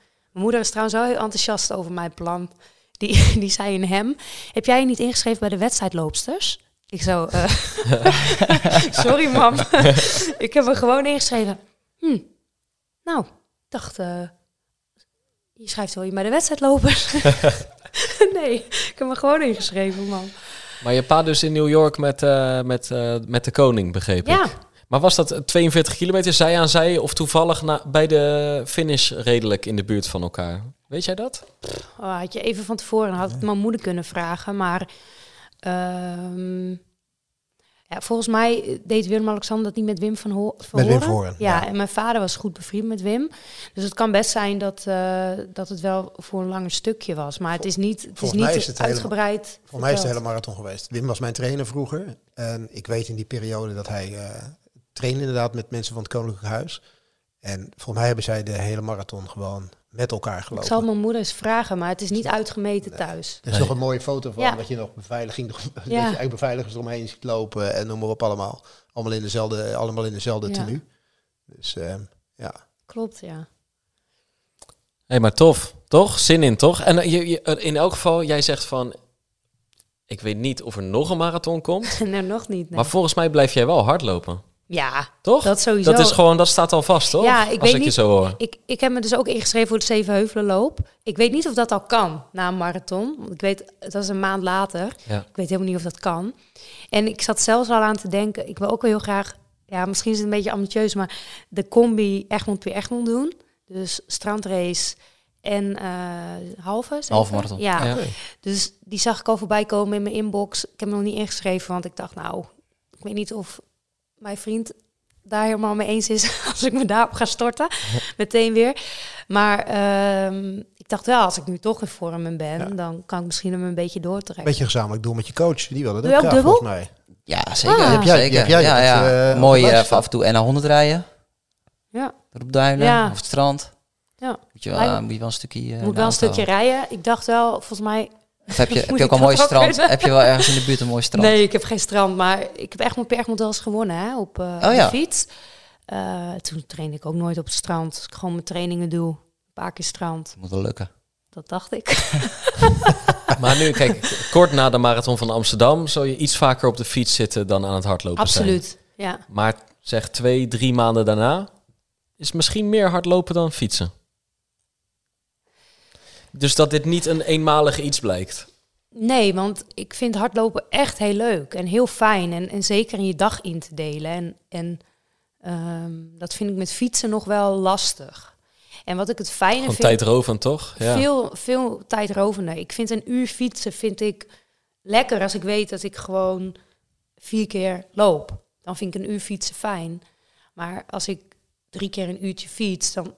moeder is trouwens wel heel enthousiast over mijn plan. Die, die zei in hem, heb jij je niet ingeschreven bij de wedstrijdloopsters? Ik zo, eh, sorry mam. ik heb me gewoon ingeschreven. Hm, nou, ik dacht, eh, je schrijft wel je bij de wedstrijdlopers. nee, ik heb me gewoon ingeschreven, man. Maar je pa dus in New York met, eh, met, eh, met de koning, begreep Ja, ik. Maar was dat 42 kilometer zij aan zij of toevallig na, bij de finish redelijk in de buurt van elkaar? Weet jij dat? Oh, had je even van tevoren had ik mijn moeder kunnen vragen, maar ehm, ja, volgens mij deed Willem-Alexander dat niet met Wim van, Ho Met Wim Ja, ja. en mijn vader was goed bevriend met Wim. Dus het kan best zijn dat, eh, dat het wel voor een langer stukje was. Maar het is niet, het is niet is het uitgebreid. Voor mij is het hele marathon geweest. Wim was mijn trainer vroeger. En ik weet in die periode dat hij eh trainde inderdaad met mensen van het Koninklijk Huis. En volgens mij hebben zij de hele marathon gewoon met elkaar Ik gelopen. zal mijn moeder eens vragen, maar het is niet uitgemeten thuis. Er is nog een mooie foto van Ja. dat je nog beveiliging, dat je Ja. eigenlijk beveiligers eromheen ziet lopen en noem maar op allemaal. Allemaal in dezelfde, allemaal in dezelfde Ja. tenue. Dus ehm, ja. Klopt, ja. Hé, maar tof, toch? Zin in, toch? En eh, je, je- in elk geval, jij zegt van... Ik weet niet of er nog een marathon komt. nee, nog niet. nee. Maar volgens mij blijf jij wel hardlopen. Ja, Toch? dat sowieso. Dat is gewoon, dat staat al vast, toch? Ja, ik Als weet ik je niet- zo hoor. Ik, ik heb me dus ook ingeschreven voor de Zevenheuvelenloop. Ik weet niet of dat al kan na een marathon. Want ik weet, dat is een maand later. Ja. Ik weet helemaal niet of dat kan. En ik zat zelfs al aan te denken, ik wil ook wel heel graag, ja, misschien is het een beetje ambitieus, maar de combi Egmond weer Egmond doen. Dus strandrace en eh halve. Halve marathon. Ja, Ja. dus die zag ik al voorbij komen in mijn inbox. Ik heb me nog niet ingeschreven, want ik dacht, nou, ik weet niet of mijn vriend daar helemaal mee eens is als ik me daarop ga storten. Meteen weer. Maar ehm, ik dacht wel, als ik nu toch in vorm ben, Ja. dan kan ik misschien hem een beetje doortrekken. Beetje gezamenlijk doen met je coach. Die wilde dat Doe je ook graag, dubbel? volgens mij. Ja, zeker. Ah. Heb jij- zeker. heb jij ja, ja. eh, Mooi eh, lijst af en toe en naar 100 rijden. Ja. Op duinen Ja. of het strand. Ja. Moet je wel, moet je wel een stukje. eh, moet wel een stukje rijden. Ik dacht wel, volgens mij... Of heb je, heb je ook een mooi strand? kunnen? Heb je wel ergens in de buurt een mooi strand? Nee, ik heb geen strand, maar ik heb echt wel eens gewonnen hè, op, eh, op Oh ja. de fiets. Eh, toen trainde ik ook nooit op het strand. Als ik gewoon mijn trainingen doe, een paar keer strand. Moet wel lukken. Dat dacht ik. Maar nu, kijk, kort na de marathon van Amsterdam... zou je iets vaker op de fiets zitten dan aan het hardlopen zijn. Absoluut, ja. Maar zeg twee, drie maanden daarna... is misschien meer hardlopen dan fietsen. Dus dat dit niet een eenmalig iets blijkt. Nee, want ik vind hardlopen echt heel leuk en heel fijn. En, en zeker in je dag in te delen. En, en ehm, dat vind ik met fietsen nog wel lastig. En wat ik het fijne Gewoon vind... tijdrovend, toch? Ja. Veel, veel tijdrovender. Ik vind een uur fietsen vind ik lekker als ik weet dat ik gewoon vier keer loop. Dan vind ik een uur fietsen fijn. Maar als ik drie keer een uurtje fiets, dan,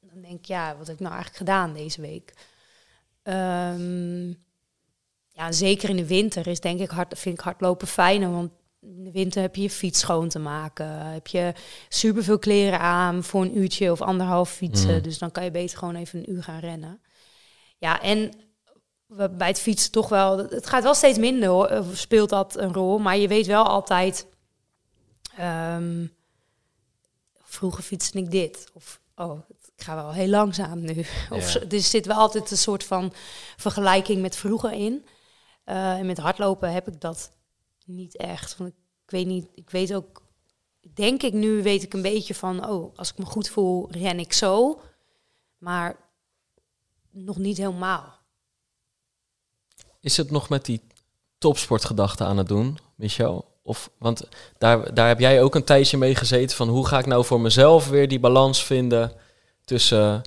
dan denk ik, ja, wat heb ik nou eigenlijk gedaan deze week? Ehm, ja, zeker in de winter is denk ik hard, vind ik hardlopen fijner, want in de winter heb je je fiets schoon te maken. Heb je superveel kleren aan voor een uurtje of anderhalf fietsen. Mhm. Dus dan kan je beter gewoon even een uur gaan rennen. Ja, en bij het fietsen toch wel... Het gaat wel steeds minder, hoor. Of speelt dat een rol. Maar je weet wel altijd... ehm, vroeger fietste ik dit. Of, oh, ik ga wel heel langzaam nu. Of, Ja. Dus er zit wel altijd een soort van vergelijking met vroeger in. Eh, en met hardlopen heb ik dat niet echt. Want ik weet niet, ik weet ook, denk ik nu weet ik een beetje van, oh, als ik me goed voel, ren ik zo. Maar nog niet helemaal. Is het nog met die topsportgedachte aan het doen, Michel? Of, want daar, daar heb jij ook een tijdje mee gezeten van hoe ga ik nou voor mezelf weer die balans vinden tussen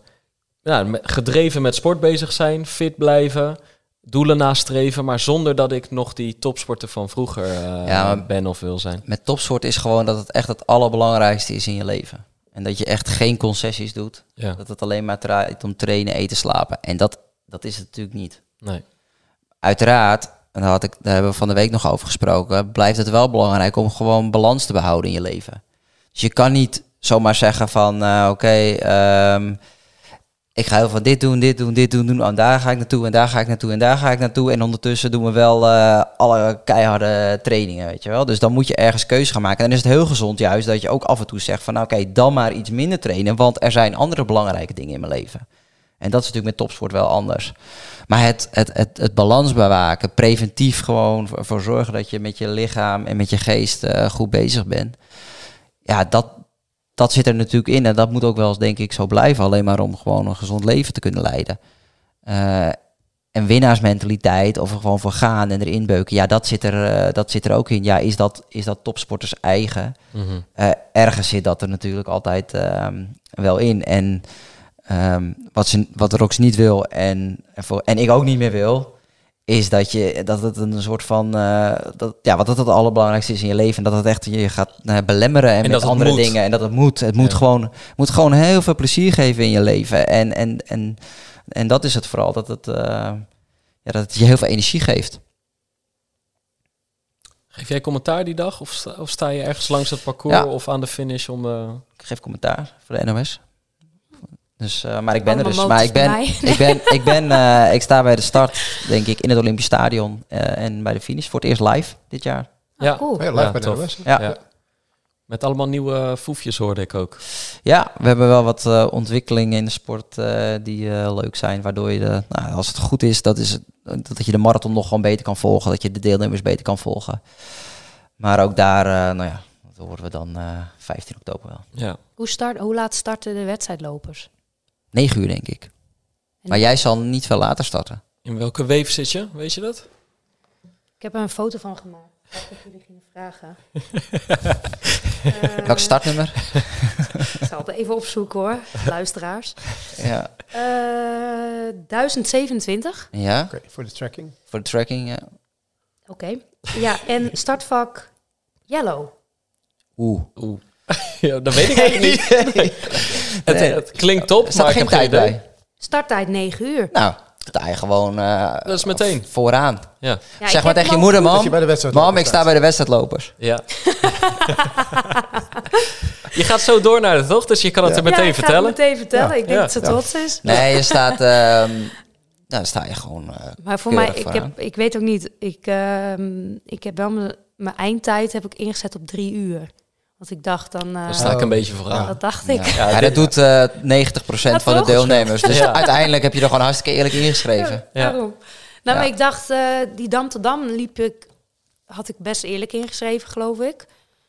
ja, gedreven met sport bezig zijn, fit blijven, doelen nastreven, maar zonder dat ik nog die topsporter van vroeger eh, Ja, ben of wil zijn. Met topsport is gewoon dat het echt het allerbelangrijkste is in je leven. En dat je echt geen concessies doet. Ja, Dat het alleen maar draait om trainen, eten, slapen. En dat, dat is het natuurlijk niet. nee. Uiteraard, en daar, had ik, daar hebben we van de week nog over gesproken, blijft het wel belangrijk om gewoon balans te behouden in je leven. Dus je kan niet zomaar zeggen van, eh, oké, ehm, ik ga heel van dit doen, dit doen, dit doen, doen. En daar ga ik naartoe en daar ga ik naartoe en daar ga ik naartoe. En ondertussen doen we wel eh, alle keiharde trainingen, weet je wel. Dus dan moet je ergens keuze gaan maken. En dan is het heel gezond juist dat je ook af en toe zegt van... nou, oké, dan maar iets minder trainen, want er zijn andere belangrijke dingen in mijn leven. En dat is natuurlijk met topsport wel anders. Maar het, het, het, het balans bewaken, preventief gewoon ervoor zorgen dat je met je lichaam en met je geest eh, goed bezig bent. Ja, dat, dat zit er natuurlijk in. En dat moet ook wel eens, denk ik, zo blijven. Alleen maar om gewoon een gezond leven te kunnen leiden. Uh, en winnaarsmentaliteit, of er gewoon voor gaan en erin beuken. Ja, dat zit er, uh, dat zit er ook in. Ja, is dat, is dat topsporters eigen? Mm -hmm. uh, ergens zit dat er natuurlijk altijd ehm, wel in. En um, wat, ze, wat Rox niet wil en, en, voor, en ik ook niet meer wil, is dat, je, dat het een soort van, uh, dat, ja, wat dat het allerbelangrijkste is in je leven. En dat het echt je gaat uh, belemmeren en, en met andere moet. dingen. En dat het moet. Het moet, ja. gewoon, moet gewoon heel veel plezier geven in je leven. En, en, en, en dat is het vooral, dat het, uh, ja, dat het je heel veel energie geeft. Geef jij commentaar die dag? Of sta, of sta je ergens langs het parcours ja. of aan de finish om... Ik geef commentaar voor de NOS. Dus, uh, maar ik ben er dus. Maar ik ben, ik ben, ik ben, uh, ik sta bij de start, denk ik, in het Olympisch Stadion uh, en bij de finish voor het eerst live dit jaar. Ja, oh, cool. ja live ja, bij de NOS. Ja. ja. Met allemaal nieuwe foefjes hoorde ik ook. Ja, we hebben wel wat uh, ontwikkelingen in de sport uh, die uh, leuk zijn. Waardoor je, de, nou, als het goed is, dat, is dat je de marathon nog gewoon beter kan volgen. Dat je de deelnemers beter kan volgen. Maar ook daar, nou ja, dat horen we dan 15 oktober wel. Ja. Hoe, start, hoe laat starten de wedstrijdlopers? 9 uur, denk ik. Maar jij zal niet veel later starten. In welke weef zit je? Weet je dat? Ik heb er een foto van gemaakt. Dat jullie gingen vragen. uh, Welk startnummer? ik zal het even opzoeken hoor, luisteraars. Ja. Uh, 1027. Ja. Okay, voor de tracking. Voor de tracking, ja. Oké. Okay. Ja, en startvak yellow. Oeh. Oeh. ja, dat weet ik eigenlijk niet. Nee. Het, nee, het, klinkt top, er staat maar geen ik heb tijd bij. Starttijd 9 uur. Nou, sta je gewoon uh, dat is meteen. vooraan. Ja. Ja, zeg maar tegen je moeder, mam. je bij de wedstrijd Mam, ik sta bij de wedstrijdlopers. Ja. je gaat zo door naar de toch? Dus je kan het er Ja, meteen ik ga vertellen. het meteen vertellen. Ja. Ik denk Ja. dat ze Ja. trots is. Nee, je staat... ehm nou, dan sta je gewoon... eh, Maar voor mij, ik, vooraan. heb, ik weet ook niet. Ik, ehm, ik heb wel mijn, mijn eindtijd heb ik ingezet op drie uur. Want ik dacht dan... eh, Dan sta ik een beetje vooraan. Dat dacht ik. Ja, Ja, Ja, dit- dat doet eh 90% Ja, van de deelnemers. Dus Ja. uiteindelijk heb je er gewoon hartstikke eerlijk ingeschreven. Ja. Daarom. Nou, Ja. maar ik dacht, eh, die Dam tot Dam liep ik, had ik best eerlijk ingeschreven, geloof ik.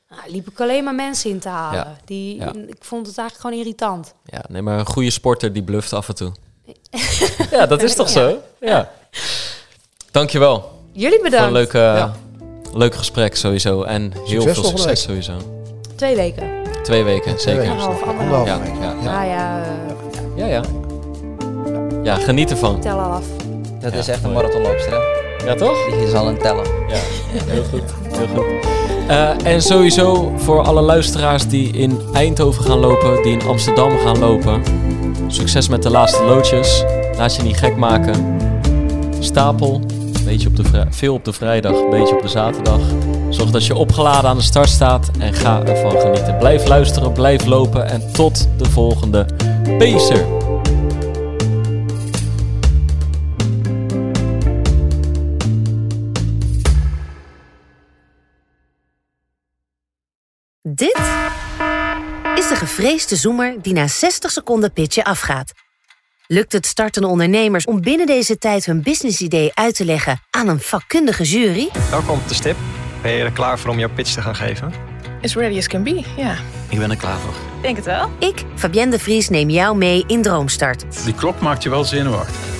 Nou, liep ik alleen maar mensen in te halen. Ja. Die, Ja. Ik vond het eigenlijk gewoon irritant. Ja, nee, maar een goede sporter die bluft af en toe. ja, dat is toch Ja. zo? Ja. Dankjewel. Jullie Voor een bedankt. leuk, eh, leuk gesprek sowieso. En heel Succes veel succes week. sowieso. Twee weken. Twee weken, zeker. Anderhalf, anderhalf. week. Ja, ja, Ja, ja, ja, ja. Ja, geniet ervan. tel al af. Dat Ja, is echt een marathonloopster, hè? Ja, toch? Die is al het tellen. Ja, heel goed. Heel goed. Eh, en sowieso voor alle luisteraars die in Eindhoven gaan lopen, die in Amsterdam gaan lopen. Succes met de laatste loodjes. Laat je niet gek maken. Stapel. Beetje op de veel op de vrijdag, een beetje op de zaterdag. Zorg dat je opgeladen aan de start staat en ga ervan genieten. Blijf luisteren, blijf lopen en tot de volgende Pacer. Dit is de gevreesde zoemer die na 60 seconden pitchen afgaat. Lukt het startende ondernemers om binnen deze tijd hun businessidee uit te leggen aan een vakkundige jury? Welkom op de stip. Ben je er klaar voor om jouw pitch te gaan geven? As ready as can be, ja. Ik ben er klaar voor. Denk het wel. Ik, Fabienne de Vries, neem jou mee in Droomstart. Die klok maakt je wel zenuwachtig.